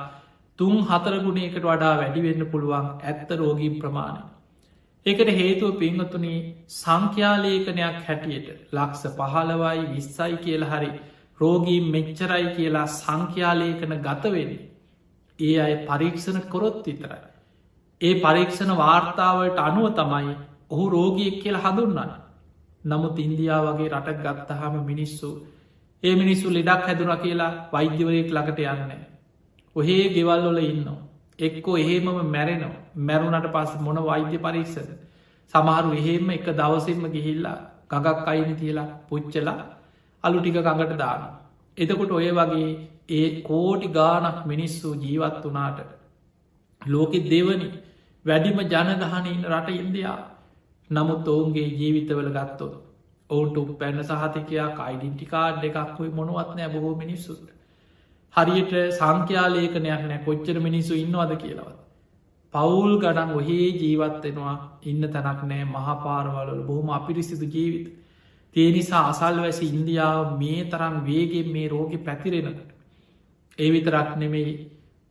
තුන් හතරගුණයකට වඩා වැඩිවෙන්න පුළුවන් ඇත්ත රෝගීම් ප්‍රමාණය. ඒකට හේතුව පිංහතුනී සංඛ්‍යාලේකනයක් හැටියට ලක්ස පහලවයි විස්සයි කියල හරි රෝගී මෙච්චරයි කියලා සංඛ්‍යාලේකන ගතවෙන්නේ. ඒ අය පරීක්ෂණ කොරොත් විතරයි. ඒ පරීක්ෂණ වාර්තාවට අනුව තමයි ඔහු රෝගියෙක් කියල හඳුන්නන්න. නමුත් ඉන්දයා වගේ රටක් ගත්තහම මිනිස්සු ඒ මිනිස්සු ලෙඩක් හැදුන කියලා වෛද්‍යවරයෙක් ළඟට යන්න. ඔහේ ගෙවල්ලොල ඉන්නවා. එක්කෝ එහෙමම මැරෙනවා මැරුණට පස් මොන වෛද්‍ය පරීක්ෂද. සමහරු එහෙම එක දවසෙන්ම ගිහිල්ලා ගගක් අයිනි තියලා පුච්චලා අලු ටික ගඟට දාන. එතකොට ඔය වගේ ඒ කෝටි ගානක් මිනිස්සු ජීවත් වනාට ලෝකෙ දෙවනි වැඩිම ජනගහනඉන්න රට ඉන්දයා නමුත් ඔවුන්ගේ ජීවිතවල ගත්තොත් ඔවුන්ට පැන්න සහතිකයා අයිඩින්ටිකාඩ් එකක් වයි මොනුවත්නෑ බොහෝ මිනිස්සුට හරියට සංඛ්‍යාලේකනයක් නෑ. කොච්චර මිනිස්සු ඉන්නවද කියලවත්. පවුල් ගඩන් ඔහේ ජීවත්වෙනවා ඉන්න තැනක් නෑ. මහපාරවලල බොහොම අපිරිසිදු ජීවිත. තිය නිසා අසල් වැසි ඉන්දියාව මේ තරම් වේගෙන් මේ රෝග පැතිරෙනකට. ඒ විතරක් නෙමෙයි.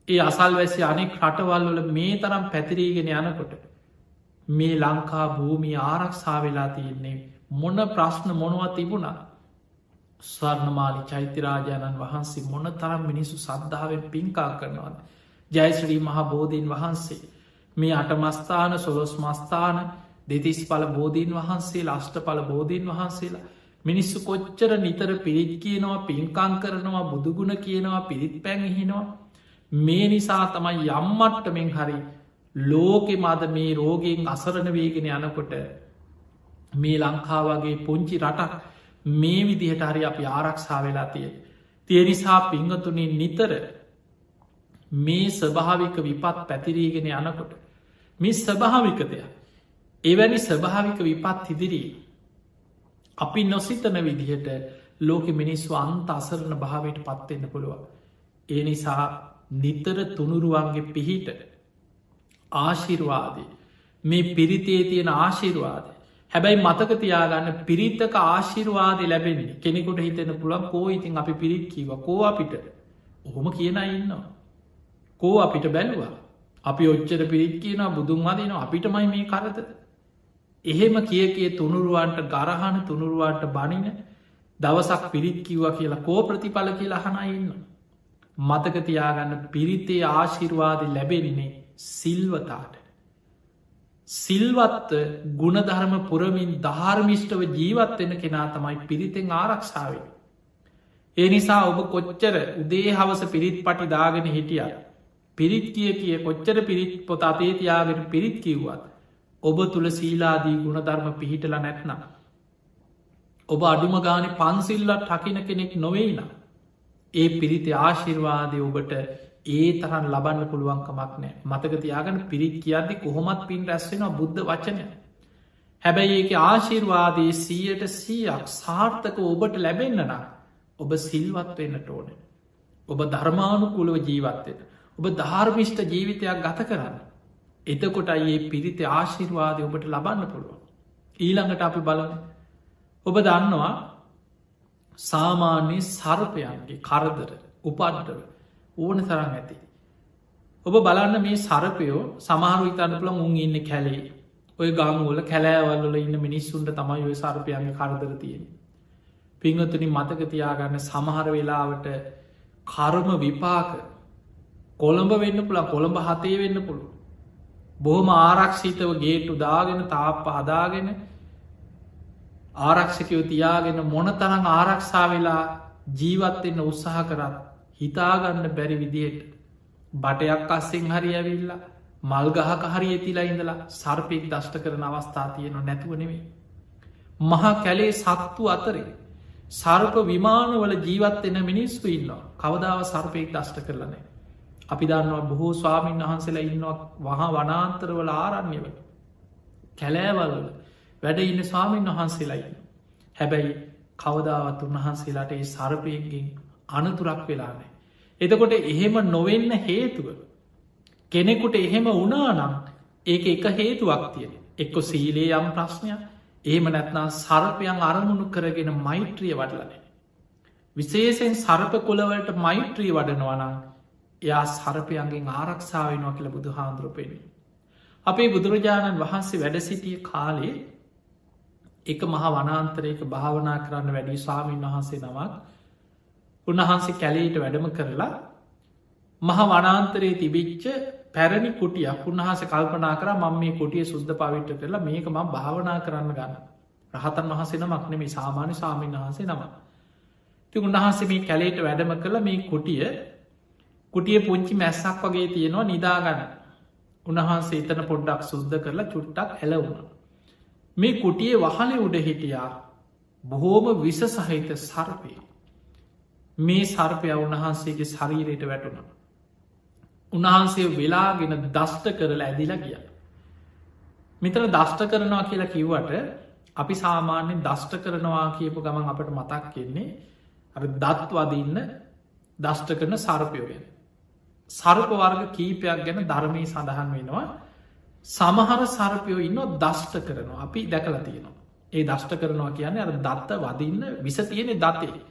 ඒ අසල් වැසි අනෙක් රටවල් වල මේ තරම් පැතිරීගෙන යනකොට මේ ලංකා භූමි ආරක්ෂා වෙලා තියෙන්නේ මොන ප්‍රශ්න මොනවත් තිබුණා ස්වර්ණමාලි චෛත්‍යරාජාණන් වහන්සේ මොන තරම් මිනිසු සද්ධාවෙන් පින්කා කරනවාද? ජයශ්‍රී මහා බෝධීන් වහන්සේ මේ අටමස්ථාන සොලොස් මස්ථාන දෙතිස් පල බෝධීන් වහන්සේ ලාෂ්ට පල බෝධීන් වහන්සේලා මිනිස්සු කොච්චර නිතර පිරිත් කියනවා පින්කං කරනවා බුදුගුණ කියනවා පිරිත් පැන්හිනවා මේ නිසා තමයි යම්මට්ටමෙන් හරි ලෝකෙ මද මේ රෝගෙන් අසරණ වේගෙන යනකොට මේ ලංකා වගේ පුංචි රටක් මේ විදිහට හරි අපි ආරක්ෂා වෙලා තිය. තියනිසා පිංහතුනින් නිතර මේ ස්වභාවික විපත් පැතිරීගෙන යනකොට මේ ස්වභාවිකතයක් එවැනි ස්වභාවික විපත් ඉදිරී අපි නොසිතන විදිහට ලෝක මිනිස්ව අන්ත අසරණ භාවයට පත්වෙන්න පුළුව. ඒ නිසා නිතර තුනුරුවන්ගේ පිහිට ආශිර්වාදී මේ පිරිතේ තියෙන ආශිර්වාද හැබැයි මතක තියාගන්න පිරිත්තක ආශිර්වාද ලැබෙන්නේ කෙනෙකුට හිතෙන පුළන් කෝ ඉතින් අපි පිරිත් කීව කෝ අපිට ඔහොම කියන ඉන්නවා කෝ අපිට බැලවා අපි ඔච්චර පිරිත් කියන බුදුන් වදින අපිටමයි මේ කරතද එහෙම කිය කිය තුනුරුවන්ට ගරහන තුනුරුවන්ට බනින දවසක් පිරිත් කිව්ව කියලා කෝ ප්‍රතිඵල කියලා හනඉන්න. මතක තියාගන්න පිරිතේ ආශිර්වාද ලැබෙන්නේ සිල්වතාට. සිල්වත්ත ගුණධර්ම පුරමින් ධර්මිෂ්ටව ජීවත්වෙන කෙනා තමයි පිරිතෙන් ආරක්ෂාවේ. ඒ නිසා ඔබ කොච්චර උදේ හවස පිරිත් පටි දාගෙන හිටිය පිරිත් කිය කිය කොච්චර පිරිත් පොත අතේ තියාගෙන පිරිත් කිව්වත් ඔබ තුළ සීලාදී ගුණධර්ම පිහිටල නැත්නම්. ඔබ අඩුම ගාන පන්සිල්ලත් ටකින කෙනෙක් නොවෙයිනම්. ඒ පිරිති ආශිර්වාදය ඔබට ඒ තරන් ලබන්න පුළුවන්කමක් නෑ මතක තියාගන පිරිත් කියද්දි කොහොමත් පින් රැස්වෙනවා බුද්ධ වචනය. හැබැයි ඒක ආශිර්වාදයේ සීයට සීයක් සාර්ථක ඔබට ලැබෙන්න්න නම් ඔබ සිල්වත් වෙන්නට ඕන. ඔබ ධර්මානුකුලව ජීවත්වෙන. ඔබ ධර්මිෂ්ට ජීවිතයක් ගත කරන්න. එතකොට ඒ පිරිත ආශිර්වාදය ඔබට ලබන්න පුළුවන්. ඊළඟට අපි බලන. ඔබ දන්නවා සාමාන්‍යයේ සර්පයන්ගේ කරදර උපද්දව ඕන තරම් ඇති. ඔබ බලන්න මේ සරපයෝ සමාරු ඉතන්න පුළ මුන් ඉන්න කැලේ ඔය ගංගුවල කැලෑවල්ල ඉන්න මිනිස්සුන්ට තමයි ඔය සර්පයන්ගේ කරදර තියෙන. පිංහතුනි මතක තියාගන්න සමහර වෙලාවට කර්ම විපාක කොළඹ වෙන්න පුළා කොළඹ හතේ වෙන්න පුළුව. බොහොම ආරක්ෂිතව ගේටු දාගෙන තාප්ප හදාගෙන ආරක්ෂකයෝ තියාගෙන මොන තරං ආරක්ෂා වෙලා ජීවත්වෙන්න උත්සාහ කරත් හිතාගන්න බැරි විදියට බටයක් අස්සෙන් හරි ඇවිල්ලා මල්ගහක හරි ඇතිලා ඉඳලා සර්පයෙක් දෂ්ට කරන අවස්ථා තියෙන නැතුව නෙවේ. මහා කැලේ සත්තු අතරේ සර්ප විමානවල ජීවත්වෙන මිනිස්සු ඉන්නවා කවදාව සර්පයෙක් දෂ්ට කරලනෑ. අපි දන්නවා බොහෝ ස්වාමීන් වහන්සේලා ඉන්නවා වහා වනාන්තරවල ආරන්නේව කැලෑවල්ල වැඩ ඉන්න ස්වාමීන් වහන්සේලායි. හැබැයි කවදාවත් උන්වහන්සේලාට ඒ සර්පයගෙන් අනතුරක් වෙලානේ. එතකොට එහෙම නොවෙන්න හේතුව කෙනෙකුට එහෙම වනානම් ඒක එක හේතුවක් තියෙන එක්කො සීලේ යම් ප්‍රශ්නයක් එහෙම නැත්නා සර්පයන් අරමුණු කරගෙන මෛත්‍රිය වඩලන. විශේෂෙන් සර්ප කොළවලට මෛත්‍රී වඩනවනම් එයා සර්පයන්ගෙන් ආරක්ෂාවෙනවා කියල බුදු හාන්දුරපෙන. අපේ බුදුරජාණන් වහන්සේ වැඩ සිටිය කාලේ එක මහ වනාන්තරයක භාවනා කරන්න වැඩි ස්වාමීන් වහන්සේ නමක් උන්වහන්සේ කැලේට වැඩම කරලා මහ වනාන්තරයේ තිබිච්ච පැරණි කුටියක් උන්හස කල්පනා කර මම මේ කොටිය සුද්ද පවිට්ට කරලා මේක ම භාවනා කරන්න ගන්න. රහතන් වහසේ නමක් නෙමේ සාමාන්‍ය සාමීන් වහන්සේ නම ති උන්වහන්සේ මේ කැලේට වැඩම කළ මේ කුටිය. කුටිය පුංචි මැස්සක් වගේ තියෙනවා නිදාගන්න උන්වහන්සේ එතන පොඩ්ඩක් සුද්ද කරලා චුට්ටක් හැලවුණ මේ කුටියේ වහලි උඩ හිටියා බොහෝම විස සහිත සර්පය මේ සර්පය උන්වහන්සේගේ ශරීරයට වැටුණ උන්වහන්සේ වෙලාගෙන දෂ්ට කරලා ඇදිලා ගිය. මෙතන දෂ්ට කරනවා කියලා කිව්වට අපි සාමාන්‍යෙන් දෂ්ට කරනවා කියපු ගමන් අපට මතක් කෙන්නේ අ දත්වදන්න දෂ්ට කරන සර්පයෝගෙන. සර්ප වර්ග කීපයක් ගැන ධර්මී සඳහන් වෙනවා සමහර සර්පයෝ ඉන්න දෂ්ට කරනවා අපි දැකල තියෙනවා. ඒ දෂ්ට කරනවා කියන්නේ අර දත්ත වදින්න විස තියෙනෙ දතේ.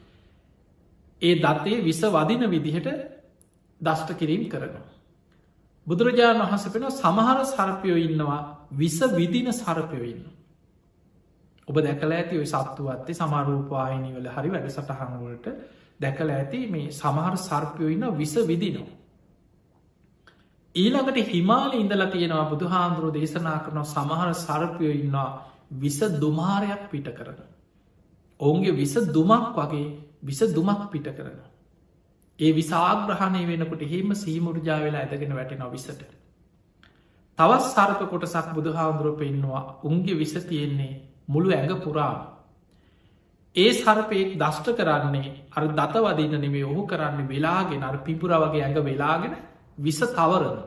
ඒ දත්තේ විස වදින විදිහට දෂ්ට කිරීම් කරනවා. බුදුරජාණන් වහස පෙන සමහර සර්පයෝ ඉන්නවා විස විදින සරපයෝ ඉන්න. ඔබ දැකල ඇති ඔය සත්තුවත්තේ සමරූපවාහිනිවල හරි වැඩ සටහන්වලට දැකල ඇති මේ සමහර සර්පයෝ ඉන්න විස විදිනවා. ඊළඟට හිමාල ඉඳලා තියෙනවා බුදු හාන්දුරුව දේශනා කරනවා සමහර සරපයෝ ඉන්නවා විස දුමාරයක් පිට කරන. ඔවුන්ගේ විස දුමක් වගේ විස දුමක් පිට කරනවා. ඒ විසාග්‍රහණය වෙනකොට හෙම සීමුරජා වෙලා ඇදගෙන වැටෙන විසට. තවත් සර්ප කොටසක් බුදු හාමුදුරුව පෙන්නවා උන්ගේ විස තියෙන්නේ මුළු ඇඟ පුරාම. ඒ සර්පයෙක් දෂ්ට කරන්නේ අර දත වදින්න නෙමේ ඔහු කරන්න වෙලාගෙන අර පිපුර වගේ ඇඟ වෙලාගෙන විස තවරන.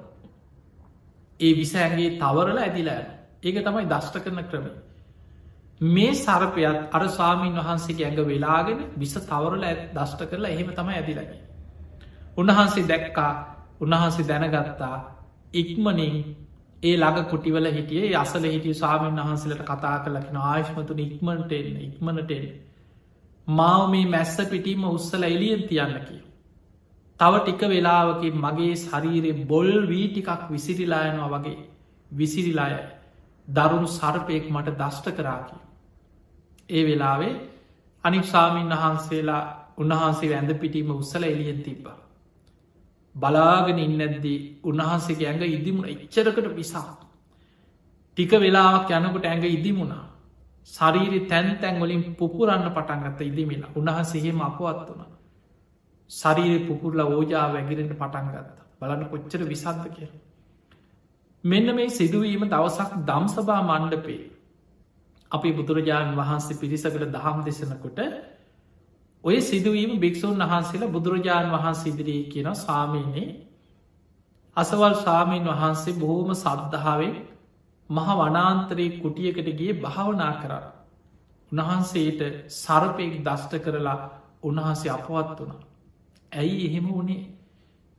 ඒ විස ඇගේ තවරල ඇදිලා ඒක තමයි දෂ්ට කරන ක්‍රම. මේ සර්පයත් අර සාමීන් වහන්සේ ඇඟ වෙලාගෙන විස තවරල දෂ්ට කරලා එහෙම තමයි ඇදිලගේ. උන්වහන්සේ දැක්කා උන්වහන්සේ දැනගත්තා ඉක්මනින් ඒ ළඟ කුටිවල හිටිය අසල හිටිය සාමීන් වහන්සලට කතා කලකින ආශ්මතුන ඉක්මට එන්න ඉක්මනට එන්න. මාව මේ මැස්ස පිටීම උත්සල එලියෙන් තියන්න කිය. තව ටික වෙලාවකින් මගේ ශරීරයේ බොල් වී ටිකක් විසිරිලායනවා වගේ විසිරිලාය දරුණු සර්පයෙක් මට දෂ්ට කරාකි. ඒ වෙලාවේ අනික් සාමීන් වහන්සේලා උන්වහන්සේ වැඳ පිටීම උත්සල එලියෙන් තිබ්බා. බලාගෙන ඉන්නැද්දී උන්වහන්සේගේ ඇඟ ඉදිමුණ එච්චරකට විසා. ටික වෙලාවක් යනකොට ඇඟ ඉදිමුණා. ශරීරි තැන් තැන්වලින් පුපුරන්න පටන්ගත්ත ඉදිමිලා උන්වහන්සේහෙම අපවත් වුණ. ශරීරය පුපුරල ඕජා වැගිරෙන්ට පටන්ගත්ත. බලන්න කොච්චර විසද්ද කිය. මෙන්න මේ සිදුවීම දවසක් දම්සභා මණ්ඩපේ අපි බුදුරජාණන් වහන්සේ පිරිසකට දහම් දෙසනකොට ඔය සිදුවීම භික්‍ෂූන් වහන්සේලා බුදුරජාණන් වහන්සේ ඉදිරී කියන සාමීන්නේ අසවල් සාමීන් වහන්සේ බොහෝම සද්ධාවෙන් මහ වනාන්තරයේ කුටියකට ගිය භාවනා කරන්න. උන්වහන්සේට සරපයෙක් දෂ්ට කරලා උන්වහන්සේ අපවත් වුණ. ඇයි එහෙම වනේ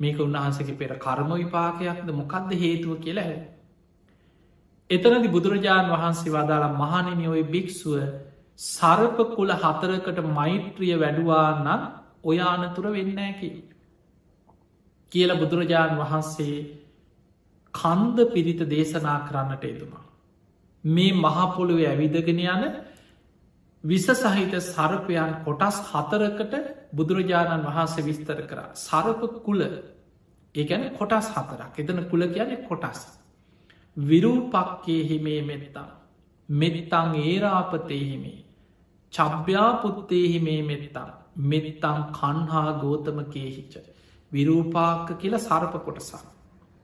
මේක උන්වහන්සගේ පෙර කර්ම විපාකයක්ද මොකක්ද හේතුව කියලා හැ. එතනදි බුදුරජාණන් වහන්සේ වදාලා මහනෙන ඔය භික්‍ෂුව සරප කුල හතරකට මෛත්‍රිය වැඩුවාන්න ඔයානතුර වෙන්න ඇකි. කියල බුදුරජාණන් වහන්සේ කන්ද පිරිත දේශනා කරන්නට එතුමා. මේ මහපොළුව ඇවිදගෙන යන විස සහිත සරපයන් කොටස් හතරකට බුදුරජාණන් වහන්සේ විස්තර කර සරප කුල ඒගැන කොටස් හතරක් එතන කුල කියන කොටස්. විරූපක්කේ හිමේ මෙත්තා. මෙත්තං ඒරාපතේහිමේ චබ්‍යාපුත්තේහි මේ මෙත්තම් මෙත්තං. කන්හා ගෝතම කේහිච්ච විරූපාක්ක කියල සරප කොටසා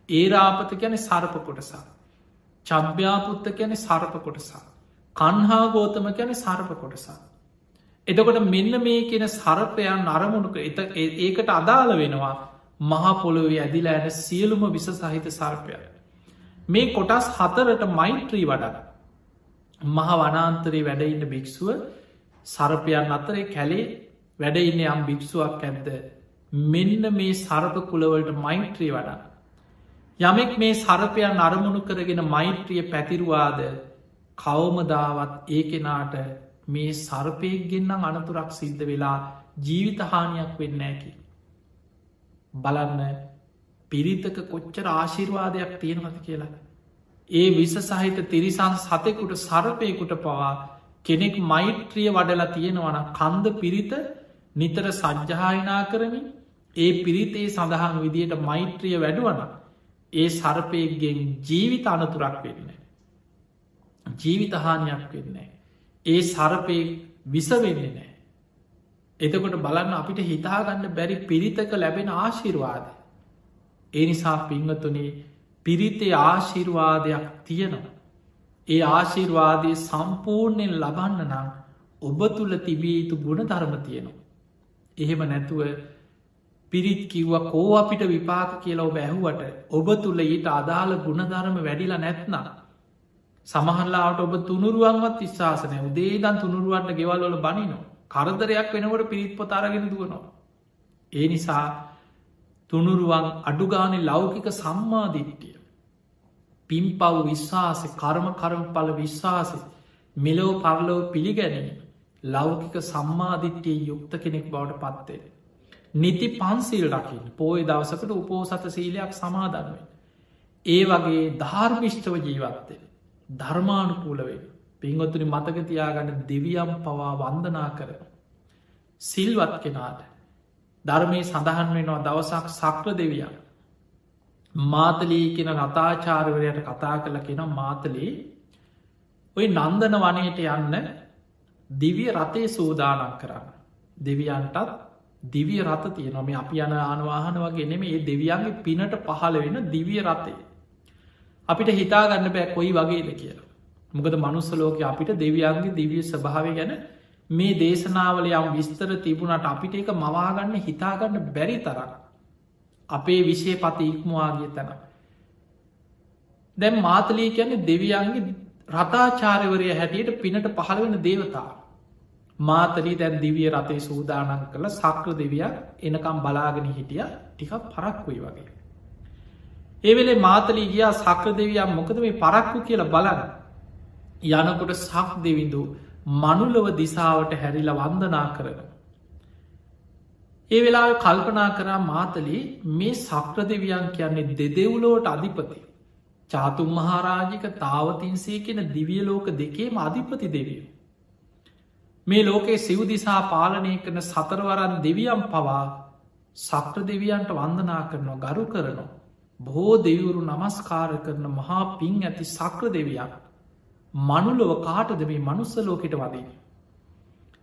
ඒරාපත ගැන සරප කොටසා චබ්‍යාපුත්ත ගැන සරප කොටසා කන්හා ගෝතම ගැන සරප කොටසා එතකොට මෙන්න මේ කියෙන සරපයන් අරමුණක එත ඒකට අදාළ වෙනවා මහපොළොවේ ඇදිලා ඇන සියලුම විස සහිත සර්පය මේ කොටස් හතරට මෛත්‍රී වඩන මහ වනාන්තරයේ වැඩඉන්න භික්‍ෂුව සරපයන් අතරේ කැලේ වැඩඉන්න යම් භික්ෂුවක් ඇද්ද මෙන්න මේ සරප කුලවලට මෛත්‍රී වඩා. යමෙක් මේ සරපයන් අරමුණු කරගෙන මෛත්‍රිය පැතිරුවාද කවමදාවත් ඒ කෙනාට මේ සර්පයක් ගෙන්න්නම් අනතුරක් සිද්ධ වෙලා ජීවිතහානියක් වෙන්න ඇකි. බලන්න පිරිතක කොච්චර ආශිර්වාදයක් තියෙනවද කියලා. ඒ විස සහිත තිරිසන් සතෙකුට සරපයකුට පවා කෙනෙක් මෛත්‍රිය වඩලා තියෙනවන කන්ද පිරිත නිතර සජ්්‍යහායනා කරමින් ඒ පිරිතේ සඳහන් විදියට මෛත්‍රිය වැඩුවන ඒ සර්පයගෙන් ජීවිත අනතුරක් වෙන්න. ජීවිතහානයක් වෙන්න. ඒ සරපය විස වෙන්නේ නෑ. එතකොට බලන්න අපිට හිතාගන්න බැරි පිරිතක ලැබෙන ආශිර්වාද. ඒ නිසා පිංහතුනේ පිරිතේ ආශිර්වාදයක් තියෙනවා. ඒ ආශිර්වාදය සම්පූර්ණයෙන් ලබන්න නම් ඔබ තුළ තිබිය යුතු ගුණ ධර්ම තියෙනවා. එහෙම නැතුව පිරිත් කිව්ව කෝ අපිට විපාක කියලා ඔබ ඇහුවට ඔබ තුළ ඊට අදාළ ගුණධර්ම වැඩිලා නැත්නම්. සමහල්ලාට ඔබ තුනුරුවන්වත් විශවාසනය උදේදන් තුනුරුවන්ට ගෙවල්වල බනිනවා කරදරයක් වෙනවට පිරිත් පොතාරගෙන දුවනවා. ඒ නිසා තුනුරුවන් අඩුගානෙ ලෞකික සම්මාධිට්ටිය පිම්පව් විශ්වාසය කර්ම කරම පල විශ්වාසය මෙලෝ පරලෝ පිළිගැනීම ලෞකික සම්මාධිට්්‍යය යුක්ත කෙනෙක් බවට පත්තේ. නිති පන්සිල් රකිින් පෝය දවසකට උපෝසත සීලයක් සමාදන්වෙන්. ඒ වගේ ධර්මිෂ්ඨව ජීවත්තේ. ධර්මානුකූලවේ පින්ගොතුනි මතකතියාගන්න දෙවියම් පවා වන්දනා කරන. සිල්වත් කෙනාට ධර්මය සඳහන් වෙනවා දවසක් සක්‍ර දෙවියන් මාතලී කෙන රතාචාරවරයට කතා කළ කෙන මාතලේ ඔය නන්දන වනයට යන්න දිවිය රතේ සූදානන් කරන්න. දෙවියන්ටත් දිවිය රත තිය නොම අපි යන ආනවාහන වගේ නෙම ඒ දෙවියන්ගේ පිනට පහළ වෙන දිවිය රතේ අපිට හිතාගන්න බෑ කොයි වගේද කියලා. මොකද මනුස්සලෝක අපිට දෙවියන්ගේ දිවිය ස්භාවය ගැන මේ දේශනාවල යම් විස්තර තිබුණට අපිට එක මවාගන්න හිතාගන්න බැරි තරක් අපේ විෂය පත ඉක්මවාගිය තැන. දැම් මාතලී කියන්නේ දෙවියන්ගේ රතාචාරවරය හැටියට පිනට පහළ වෙන දේවතා. මාතලී දැන් දිවිය රතේ සූදානන් කළ සක්‍ර දෙවියක් එනකම් බලාගෙන හිටිය ටිකක් පරක්කුයි වගේ. ඒවෙලේ මාතලී ගියා සක්‍ර දෙවියම් මොකද මේ පරක්කු කියලා බලන්න. යනකොට සක් දෙවිඳු මනුලව දිසාවට හැරිල වන්දනා කරන. ඒ වෙලා කල්පනා කරා මාතලි මේ සක්‍ර දෙවියන් කියන්නේ දෙදෙව්ලෝට අධිපති. චාතුම් මහාරාජික තාවතින්සේ කියෙන දිවියලෝක දෙකේම අධිපති දෙවිය. මේ ලෝකේ සිව් දිසා පාලනය කරන සතරවරන් දෙවියම් පවා සක්‍ර දෙවියන්ට වන්දනා කරනවා ගරු කරනවා. බොහෝ දෙවුරු නමස්කාර කරන මහා පින් ඇති සක්‍ර දෙවියක් මනුලොව කාටද මේ මනුස්ස ලෝකට වදී.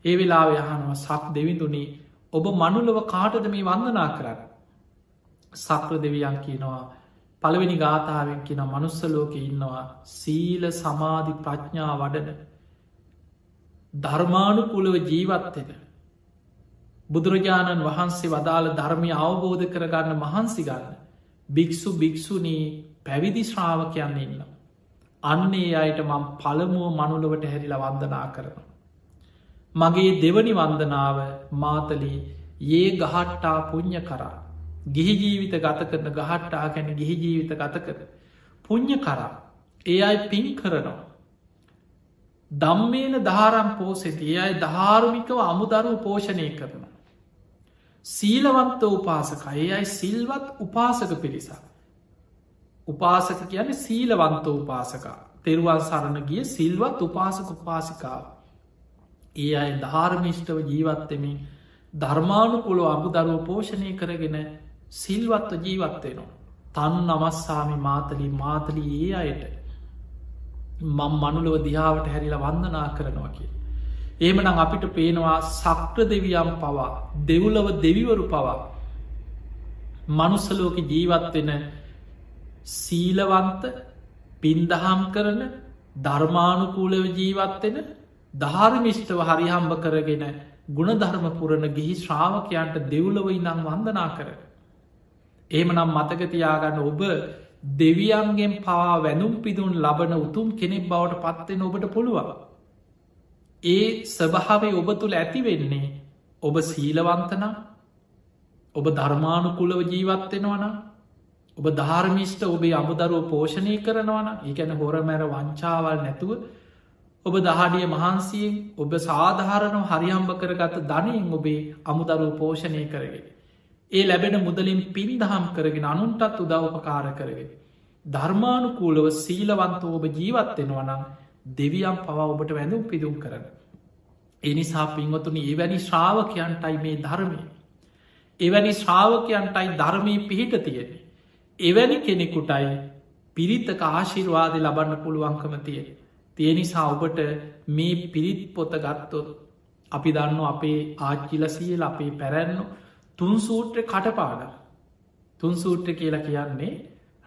ඒ වෙලා යහනවා සක් දෙවිඳුනී ඔබ මනුලව කාටද මේ වන්දනා කරන්න. සක්‍ර දෙවියන් කියනවා පළවෙනි ගාථාවෙන් කියන මනුස්සලෝක ඉන්නවා සීල සමාධි ප්‍රඥා වඩන ධර්මානුකුලව ජීවත්වෙන බුදුරජාණන් වහන්සේ වදාළ ධර්මය අවබෝධ කරගන්න මහන්සි ගන්න භික්‍ෂු භික්‍ෂුණී පැවිදි ශ්‍රාවකයන්න ඉන්න. අන්නේ අයට මං පළමුුව මනුලවට හැරිලා වන්දනා කරන. මගේ දෙවනි වන්දනාව මාතලී ඒ ගහට්ටා පුං්ඥ කරා. ගිහි ජීවිත ගත කරන ගහට්ටා ගැන ගිහි ජීවිත ගත කර. පුං්ඥ කරා. ඒ අයි පින් කරනවා. දම්මේන ධාරම් පෝසෙති අයි ධාර්මිකව අමුදරු පෝෂණය කරන. සීලවන්ත උපාසක ඒ අයි සිල්වත් උපාසක පිරිසා. උපාසක කියන සීලවන්ත උපාසකා තෙරුවන් සරණ ගිය සිල්වත් උපාසක උපාසිකාව. ඒ අයි ධාර්මිෂ්ටව ජීවත්තෙමින් ධර්මානුකුළො අබුදරුව පෝෂණය කරගෙන සිල්වත්ව ජීවත්වෙනවා. තන් නමස්සාමි මාතලී මාතලී ඒ අයට මං මනුලව දිහාාවට හැරිලා වන්දනා කරනවා කිය. ඒමනම් අපිට පේනවා සක්‍ර දෙවියම් පවා දෙවුලව දෙවිවරු පවා මනුස්සලෝක ජීවත්වෙන සීලවන්ත පින්දහම් කරන ධර්මානුකූලව ජීවත්වෙන ධාර්මිෂ්ටව හරිහම්බ කරගෙන ගුණධර්ම පුරණ ගිහි ශ්‍රාවකයන්ට දෙව්ලව ඉනම් වන්දනා කර. ඒමනම් මතකතියාගන්න ඔබ දෙවියන්ගෙන් පවා වැනුම් පිදුන් ලබන උතුම් කෙනෙක් බවට පත්වෙන ඔබට පුළුවන්. ඒ ස්වභාවේ ඔබ තුළ ඇති වෙන්නේ ඔබ සීලවන්තනම් ඔබ ධර්මානුකුලව ජීවත්වෙනවන ඔබ ධර්මිෂ්ට ඔබේ අමුදරුව පෝෂණය කරනවන ඒකැන හොර මැර වංචාවල් නැතුව ඔබ දහඩිය මහන්සියෙන් ඔබ සාධාරනව හරිහම්භ කරගත ධනයෙන් ඔබේ අමුදරුව පෝෂණය කරගෙන. ඒ ලැබෙන මුදලින් පින් දහම් කරගෙන අනුන්ටත් උදව්පකාර කරගෙන. ධර්මානුකූලව සීලවන්තෝ ඔබ ජීවත්වෙනවනම් දෙවියම් පවා ඔබට වැඳුම් පිදුම් කරන. එනිසා පින්වතුනි එවැනි ශ්‍රාවකයන්ටයි මේ ධර්මය. එවැනි ශ්‍රාවකයන්ටයි ධර්මී පිහිට තියෙන්නේ. එවැනි කෙනෙකුටයි පිරිත්තක ආශිර්වාදය ලබන්න පුළුවන්කම තියෙන. තියනිසා ඔබට මේ පිරිත් පොත ගත්තොත් අපි දන්න අපේ ආච්චිලසියල අපේ පැරැන්නු තුන් සූට්‍ර කටපාඩ තුන් සූට්‍ර කියලා කියන්නේ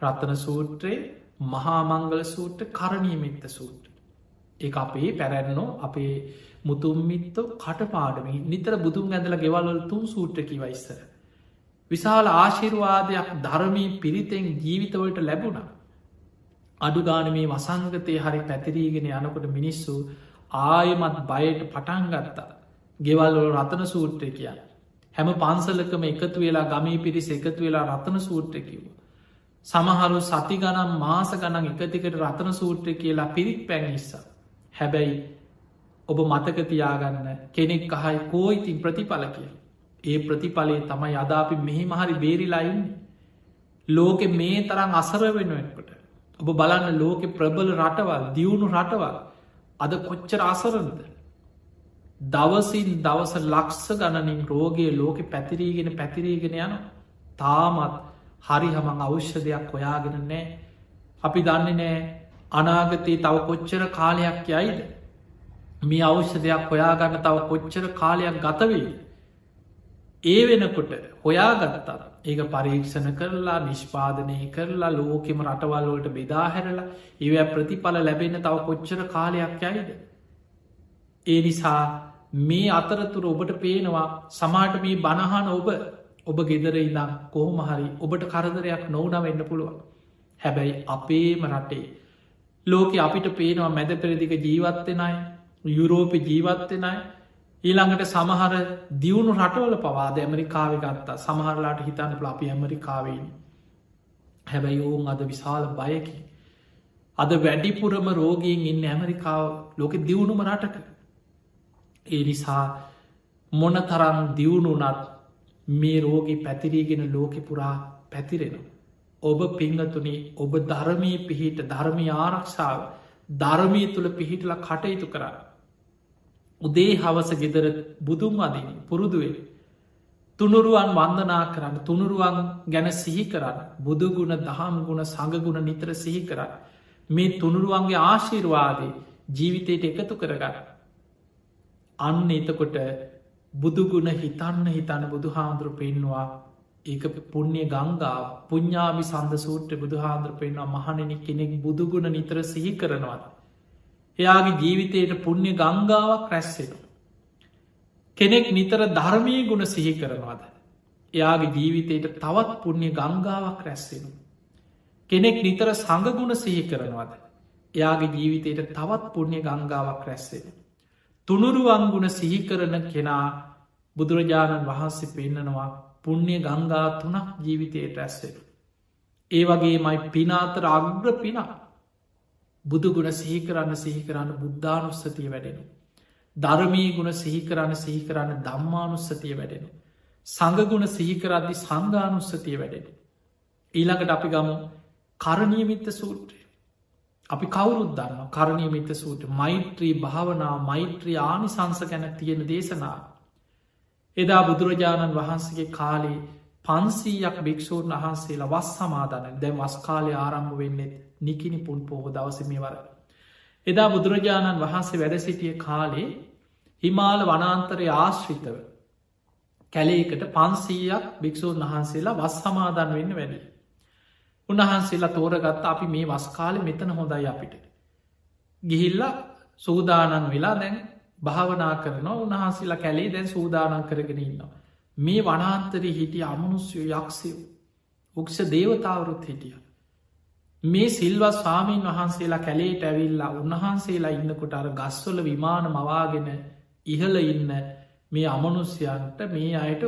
රත්තන සූත්‍රයේ මහාමංගල සූට්‍ර කරණීමිත්ත සූට්‍ර ඒ අපේ පැරැන්නෝ අපේ මුතුම්මිත්තෝ කටපාඩම නිතර බුදුන් ඇඳල ගෙවල්වල තුන් සූට්‍රකි වයිස්සර. විශාල ආශිර්වාදයක් ධර්මී පිරිතෙන් ජීවිතවලට ලැබුණා. අඩුගාන මේ වසංගතය හරි පැතිරීගෙන යනකොට මිනිස්සු ආයමත් බයට පටන්ගත්තා. ගෙවල්වල රතන සූට්‍රය කිය. හැම පන්සලකම එකතු වෙලා ගමී පිරිස එකතු වෙලා රතන සූට්‍ර කිව්ව. සමහරු සති ගනම් මාස ගනන් එකතිකට රතන සූට්‍ර කියලා පිරිත් පැනිස්සා. හැබැයි ඔබ මතකතියාගන්න කෙනෙක් අහයි කෝයිතින් ප්‍රතිඵල කිය. ඒ ප්‍රතිඵලේ තමයි අදාපි මෙහි මහරි බේරිලයින්න. ලෝකෙ මේ තරම් අසර වෙනුවෙන්කට. ඔබ බලන්න ලෝකෙ ප්‍රබල රටවල් දියුණු රටවල් අද කොච්චර අසරද. දවසින් දවස ලක්ෂ ගණනින් රෝගයේ ලෝකෙ පැතිරීගෙන පැතිරීගෙන යන තාමත් හරි හමං අවශ්‍ය දෙයක් හොයාගෙන නෑ අපි දන්නේ නෑ අනාගතයේ තව කොච්චර කාලයක් යයිද මේ අවශ්‍යදයක් හොයාගන්න තව කොච්චර කාලයක් ගතවෙයි ඒ වෙනකොට හොයාගත්තා ඒක පරීක්ෂණ කරලා නිෂ්පාදනය කරලා ලෝකෙම රටවල්ලෝට බෙදාහැරලා ඒව ප්‍රතිඵල ලැබෙන තව කොච්චර කාලයක් යයිද? ඒ නිසා මේ අතරතුර ඔබට පේනවා සමාට මේ බණහන ඔබ ඔබ ගෙදර ඉදම් කොහොම හරි ඔබට කරදරයක් නොවන වෙන්න පුළුවන්. හැබැයි අපේම රටේ ලෝක අපිට පේනවා මැද පෙරදික ජීවත්වෙනයි යුරෝප ජීවත්වෙනයි ඊළඟට සමහර දියුණු රටවල පවාද ඇමරිකාව ගත්තා. සමහරලාට හිතන්න ලපි ඇමරිකාවේන හැබැයි ඔවුන් අද විශාල බයකි අද වැඩිපුරම රෝගීන් ඉන්න ඇමරිකාව ලෝක දියුණුම රටක. ඒ නිසා මොන තරම් දියුණුනත් මේ රෝගී පැතිරීගෙන ලෝකෙ පුරා පැතිරෙනවා. ඔබ පිංහතුනි ඔබ ධර්මී පිහිට ධර්මී ආරක්ෂාව ධර්මී තුළ පිහිටල කටයුතු කරන්න. උදේ හවස ගෙදර බුදුන් අදින පුරුදුවේ. තුනුරුවන් වන්දනා කරන්න තුනුරුවන් ගැන සිහි කරන්න බුදුගුණ දහම් ගුණ සඟගුණ නිතර සිහි කරන්න. මේ තුනුරුවන්ගේ ආශීර්වාදේ ජීවිතයට එකතු කරගන්න. අන්න එතකොට බුදුගුණ හිතන්න හිතන්න බුදු හාමුදුරු පෙන්වා ඒක පුුණ්්‍ය ගංගා පුඤ්ඥාමි සන්ද සූට්‍ර බුදුහාන්ද්‍ර පෙන්වා මහණෙනි කෙනෙක් බුදුගුණ නිතර සිහි කරනවද. එයාගේ ජීවිතයට පුුණ්්‍ය ගංගාවක් රැස්සෙන. කෙනෙක් නිතර ධර්මය ගුණ සිහි කරනවාද. එයාගේ ජීවිතයට තවත් පුුණ්්‍ය ගංගාවක් රැස්සෙන. කෙනෙක් නිතර සඟගුණ සිහි කරනවාද. එයාගේ ජීවිතයට තවත් පුුණ්්‍ය ගංගාවක් රැස්සෙන. තුනුරුවන්ගුණ සිහි කරන කෙනා බුදුරජාණන් වහන්සේ පෙන්නනවා පුුණ්්‍ය ගංගා තුනක් ජීවිතයට ඇස්සෙන. ඒ වගේ මයි පිනාතර අග්‍ර පිනා බුදුගුණ සිහිකරන්න සිහිකරන්න බුද්ධානුස්සතිය වැඩෙන. ධර්මී ගුණ සිහිකරන්න සිහිකරන්න දම්මානුස්සතිය වැඩෙන. සඟගුණ සිහිකරද්දි සංගානුස්සතිය වැඩෙන. ඊළඟට අපි ගමු කරණීමිත්ත සූත්‍රය. අපි කවුරුත් දන්න කරණීමිත්ත සූට මෛත්‍රී භාවනා මෛත්‍රී ආනිසංස ගැන තියෙන දේශනා. එදා බුදුරජාණන් වහන්සේගේ කාලේ පන්සීයක් භික්‍ෂූන් වහන්සේලා වස් සමාධන දැ වස් කාලය ආරම්භ වෙන්නෙත් නිකිනි පුන් පොහෝ දවසමේ වර. එදා බුදුරජාණන් වහන්සේ වැඩ සිටිය කාලේ හිමාල වනාන්තරය ආශ්‍රිතව කැලේකට පන්සීයක් භික්‍ෂූන් වහන්සේලා වස් සමාධන් වෙන්න වැඩි. උන්වහන්සේලා තෝරගත්ත අපි මේ වස්කාල මෙතන හොඳයි අපිට. ගිහිල්ල සූදානන් වෙලා දැන් භාවනා කරන උන්හන්සේලා කැලේ දැන් සූදානන් කරගෙන ඉන්නවා. මේ වනාන්තරී හිටිය අමනුස්යෝ යක්ෂයෝ උක්ෂ දේවතාවරුත් හිටිය. මේ සිල්වත් ස්වාමීන් වහන්සේලා කැලේට ඇවිල්ලා උන්වහන්සේලා ඉන්නකොට අර ගස්වල විමාන මවාගෙන ඉහල ඉන්න මේ අමනුස්්‍යයන්ට මේ අයට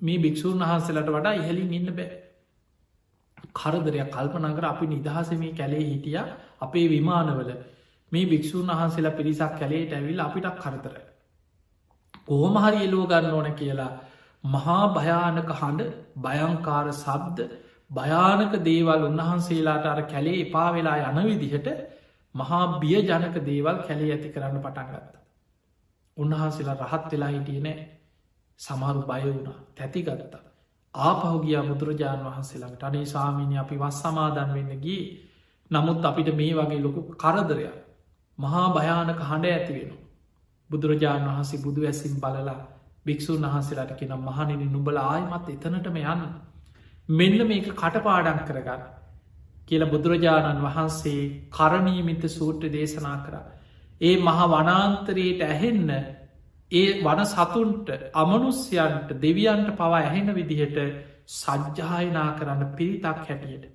මේ භික්‍ෂූන් වහන්සේලට වඩා ඉහලින් ඉන්න බෑ කරදරයක් කල්පනගර අපි නිදහස මේ කැලේ හිටිය අපේ විමානවල මේ භික්‍ෂූන් වහන්සේලා පිරිසක් කැලේට ඇවිල් අපිටක් කරතර. ඕමහරි එලෝ ගන්න ඕන කියලා මහා භයානක හඬ භයංකාර සබ්ද භයානක දේවල් උන්වහන්සේලාට අර කැලේ එපා වෙලා යන විදිහට මහා බිය ජනක දේවල් කැලේ ඇති කරන්න පටන්ගත්ත. උන්වහන්සේලා රහත් වෙලා හිටියනෑ සමරු බය වුණ තැතිගත්තා. ආපහුගිය බුදුරජාණන් වහන්සේලාට අනේ සාමීනය අපි වස් සමාදන් වෙන්න ගී නමුත් අපිට මේ වගේ ලොකු කරදරයක් මහා භයානක හඬ ඇති වෙන. බුදුරජාණන් වහන්සේ බුදු ඇසින් බලලා භික්‍ෂූන් වහන්සේලාට කෙන මහනිනි නුබල ආයමත් එතනටම යන්න. මෙන්න මේක කටපාඩන් කරගන්න. කියල බුදුරජාණන් වහන්සේ කරණීමිත සූට්‍ර දේශනා කර. ඒ මහ වනාන්තරයට ඇහෙන්න ඒ වන සතුන්ට අමනුස්්‍යයන්ට දෙවියන්ට පවා ඇහෙන විදිහට සජ්්‍යායනා කරන්න පිරිතක් හැටියට.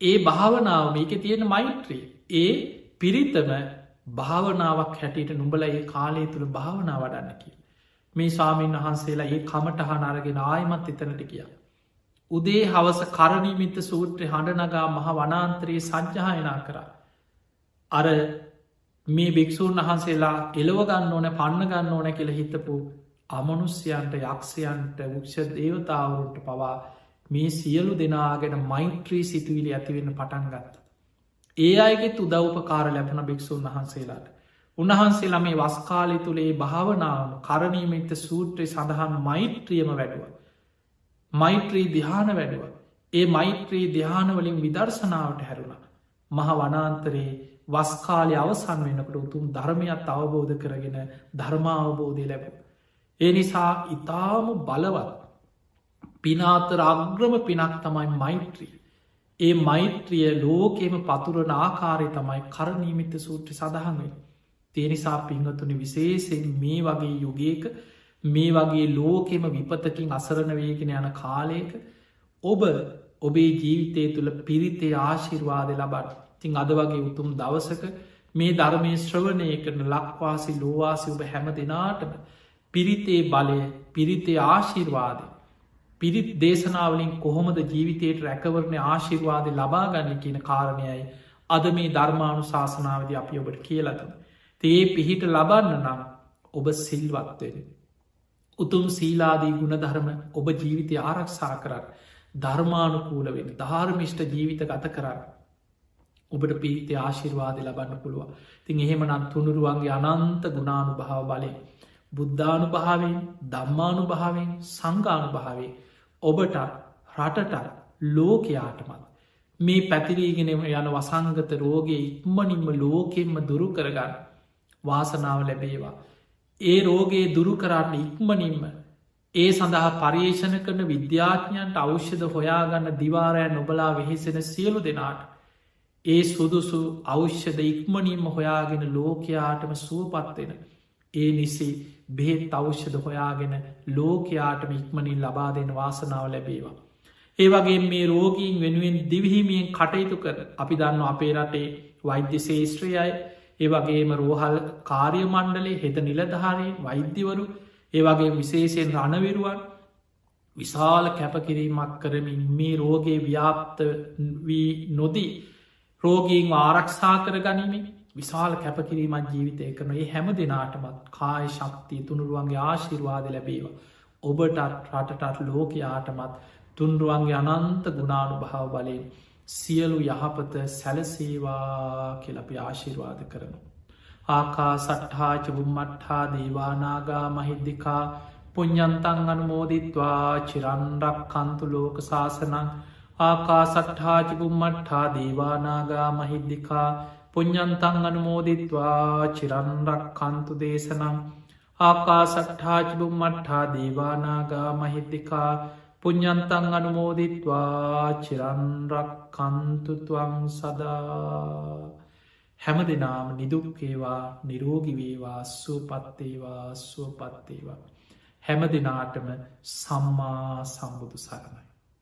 ඒ භාවනාව මේක තියෙන මෛත්‍රී ඒ පිරිතම භාවනාවක් හැටියට නුඹල ඒ කාලය තුළ භාවනා වඩන්නකි. මේ ස්වාමීන් වහන්සේලා ඒ කමටහන අරගෙන ආයමත් එතනට කිය. උදේ හවස කරණීමිත සූත්‍රය හඬනගා මහ වනාන්තරයේ සංජායනා කරා. අර මේ භික්‍ෂූන් වහන්සේලා එලවගන්න ඕන පන්න ගන්න ඕන කියල හිතපු අමනුස්්‍යයන්ට යක්ෂයන්ට උක්ෂ දේවතාවරුන්ට පවා මේ සියලු දෙනාගෙන මෛත්‍රී සිතුවිලි ඇතිවෙන්න පටන් ගත්ත. ඒ අයගෙත් උදව්පකාර ලැබන භික්‍ෂූන් වහන්සේලාට. උන්වහන්සේලා මේ වස්කාලි තුළේ භාවනාව කරණීමෙක්ත සූත්‍රය සඳහන් මෛත්‍රියම වැඩුව. මෛත්‍රී දිහාන වැඩුව. ඒ මෛත්‍රී දිහානවලින් විදර්ශනාවට හැරුණ. මහ වනාන්තරයේ වස්කාලය අවසන් වෙනකට උතුම් ධර්මයත් අවබෝධ කරගෙන ධර්මාවබෝධය ලැබ. ඒ නිසා ඉතාම බලවත් පිනාතර අග්‍රම පිනක් තමයි මෛත්‍රී. ඒ මෛත්‍රිය ලෝකෙම පතුරන ආකාරය තමයි කරනීමිත සූත්‍ර සඳහන්වේ. තියනිසා පිංහතුනි විශේසෙන් මේ වගේ යුගේක මේ වගේ ලෝකෙම විපතකින් අසරණ වේගෙන යන කාලයක ඔබ ඔබේ ජීවිතය තුළ පිරිතේ ආශිර්වාද ලබට තිං අද වගේ උතුම් දවසක මේ ධර්මය ශ්‍රවණය කරන ලක්වාසි ලෝවාසි ඔබ හැම දෙනාටම පිරිතේ බලය පිරිතේ ආශිර්වාදය පිරිත් දේශනාවලින් කොහොමද ජීවිතයට රැකවරණ ආශිර්වාදය ලබාගන්න කියන කාරණයයි අද මේ ධර්මානු ශාසනාවද අපි ඔබට කියලතම. තේ පිහිට ලබන්න නම් ඔබ සිල්වත්වෙන. උතුම් සීලාදී ගුණධර්ම ඔබ ජීවිතය ආරක්ෂා කරන්න ධර්මානුකූල වෙන ධාර්මිෂ්ට ජීවිත ගත කරන්න. ඔබට පීති ආශිර්වාද ලබන්න පුළුව තින් එහෙම නම් තුනුරුවන්ගේ අනන්ත ගුණානු භාව බලය බුද්ධානු භාවෙන් දම්මානු භාවෙන් සංගානු භාවේ ඔබට රටට ලෝකයාටමත් මේ පැතිරීගෙනම යන වසංගත රෝගේ ඉක්මනින්ම ලෝකෙන්ම දුරු කරගන්න වාසනාව ලැබේවා ඒ රෝගේ දුරු කරන්න ඉක්මනින්ම ඒ සඳහා පර්යේෂණ කරන විද්‍යාඥයන්ට අවෂ්‍යද හොයාගන්න දිවාරෑ නොබලා වෙහෙසෙන සියලු දෙනාට ඒ සුදුසු අවෂ්‍යද ඉක්මනින්ම හොයාගෙන ලෝකයාටම සුවපත්වෙන ඒ නිසි බෙහෙත් අවෂ්‍යද හොයාගෙන ලෝකයාටම ඉක්මනින් ලබා දෙෙන වාසනාව ලැබේවා. ඒ වගේ මේ රෝගීන් වෙනුවෙන් දිවිහිමියෙන් කටයුතු කර අපි දන්න අපේ රටේ වෛද්‍ය ශේෂත්‍රයයි ඒ වගේම රෝහල් කාර්ය මණ්ඩලේ හෙද නිලධාරී වෛද්‍යවරු ඒ වගේ විශේෂයෙන් රණවිරුවන් විශාල කැපකිරීමක් කරමින් මේ රෝගේ ව්‍යාප්ත වී නොදී රෝගීන් ආරක්ෂා කර ගනිමින් විශාල කැපකිරීමත් ජීවිතය කරන ඒ හැම දෙනාටමත් කාය ශක්තිය තුනුරුවන්ගේ ආශිර්වාද ලැබේවා. ඔබටත් රටටත් ලෝකයාටමත් තුන්රුවන්ගේ අනන්ත ගුණානු භාව බලයෙන් සියලු යහපත සැලසේවා කියලපි ආශිර්වාද කරනු. ආකා සට්හාච බුම්මට්හා දේවානාගා මහිද්දිකා පුഞ්ඥන්තන් අනුමෝදිත්වා චිරන්ඩක් කන්තු ලෝක ශාසනං ආකා සට්හාච බුම්මට්හා දේවානාගා මහිද්දිකා පුഞ්ඥන්තන් අනුමෝදිත්වා චිරන්රක් කන්තු දේශනම් ආකා සට්හාචිබුම් මට්හා දේවානාගා මහිද්දිකා පුഞ්ඥන්තන් අනුමෝදිත්වා චිරන්රක් කන්තුතුවං සදා. හැම දෙනාම නිදුක්කේවා නිරෝගිවේවා සුවපත්තේවා සුවපත්තේවා හැම දෙනාටම සම්මා සම්බුදු සරණයි.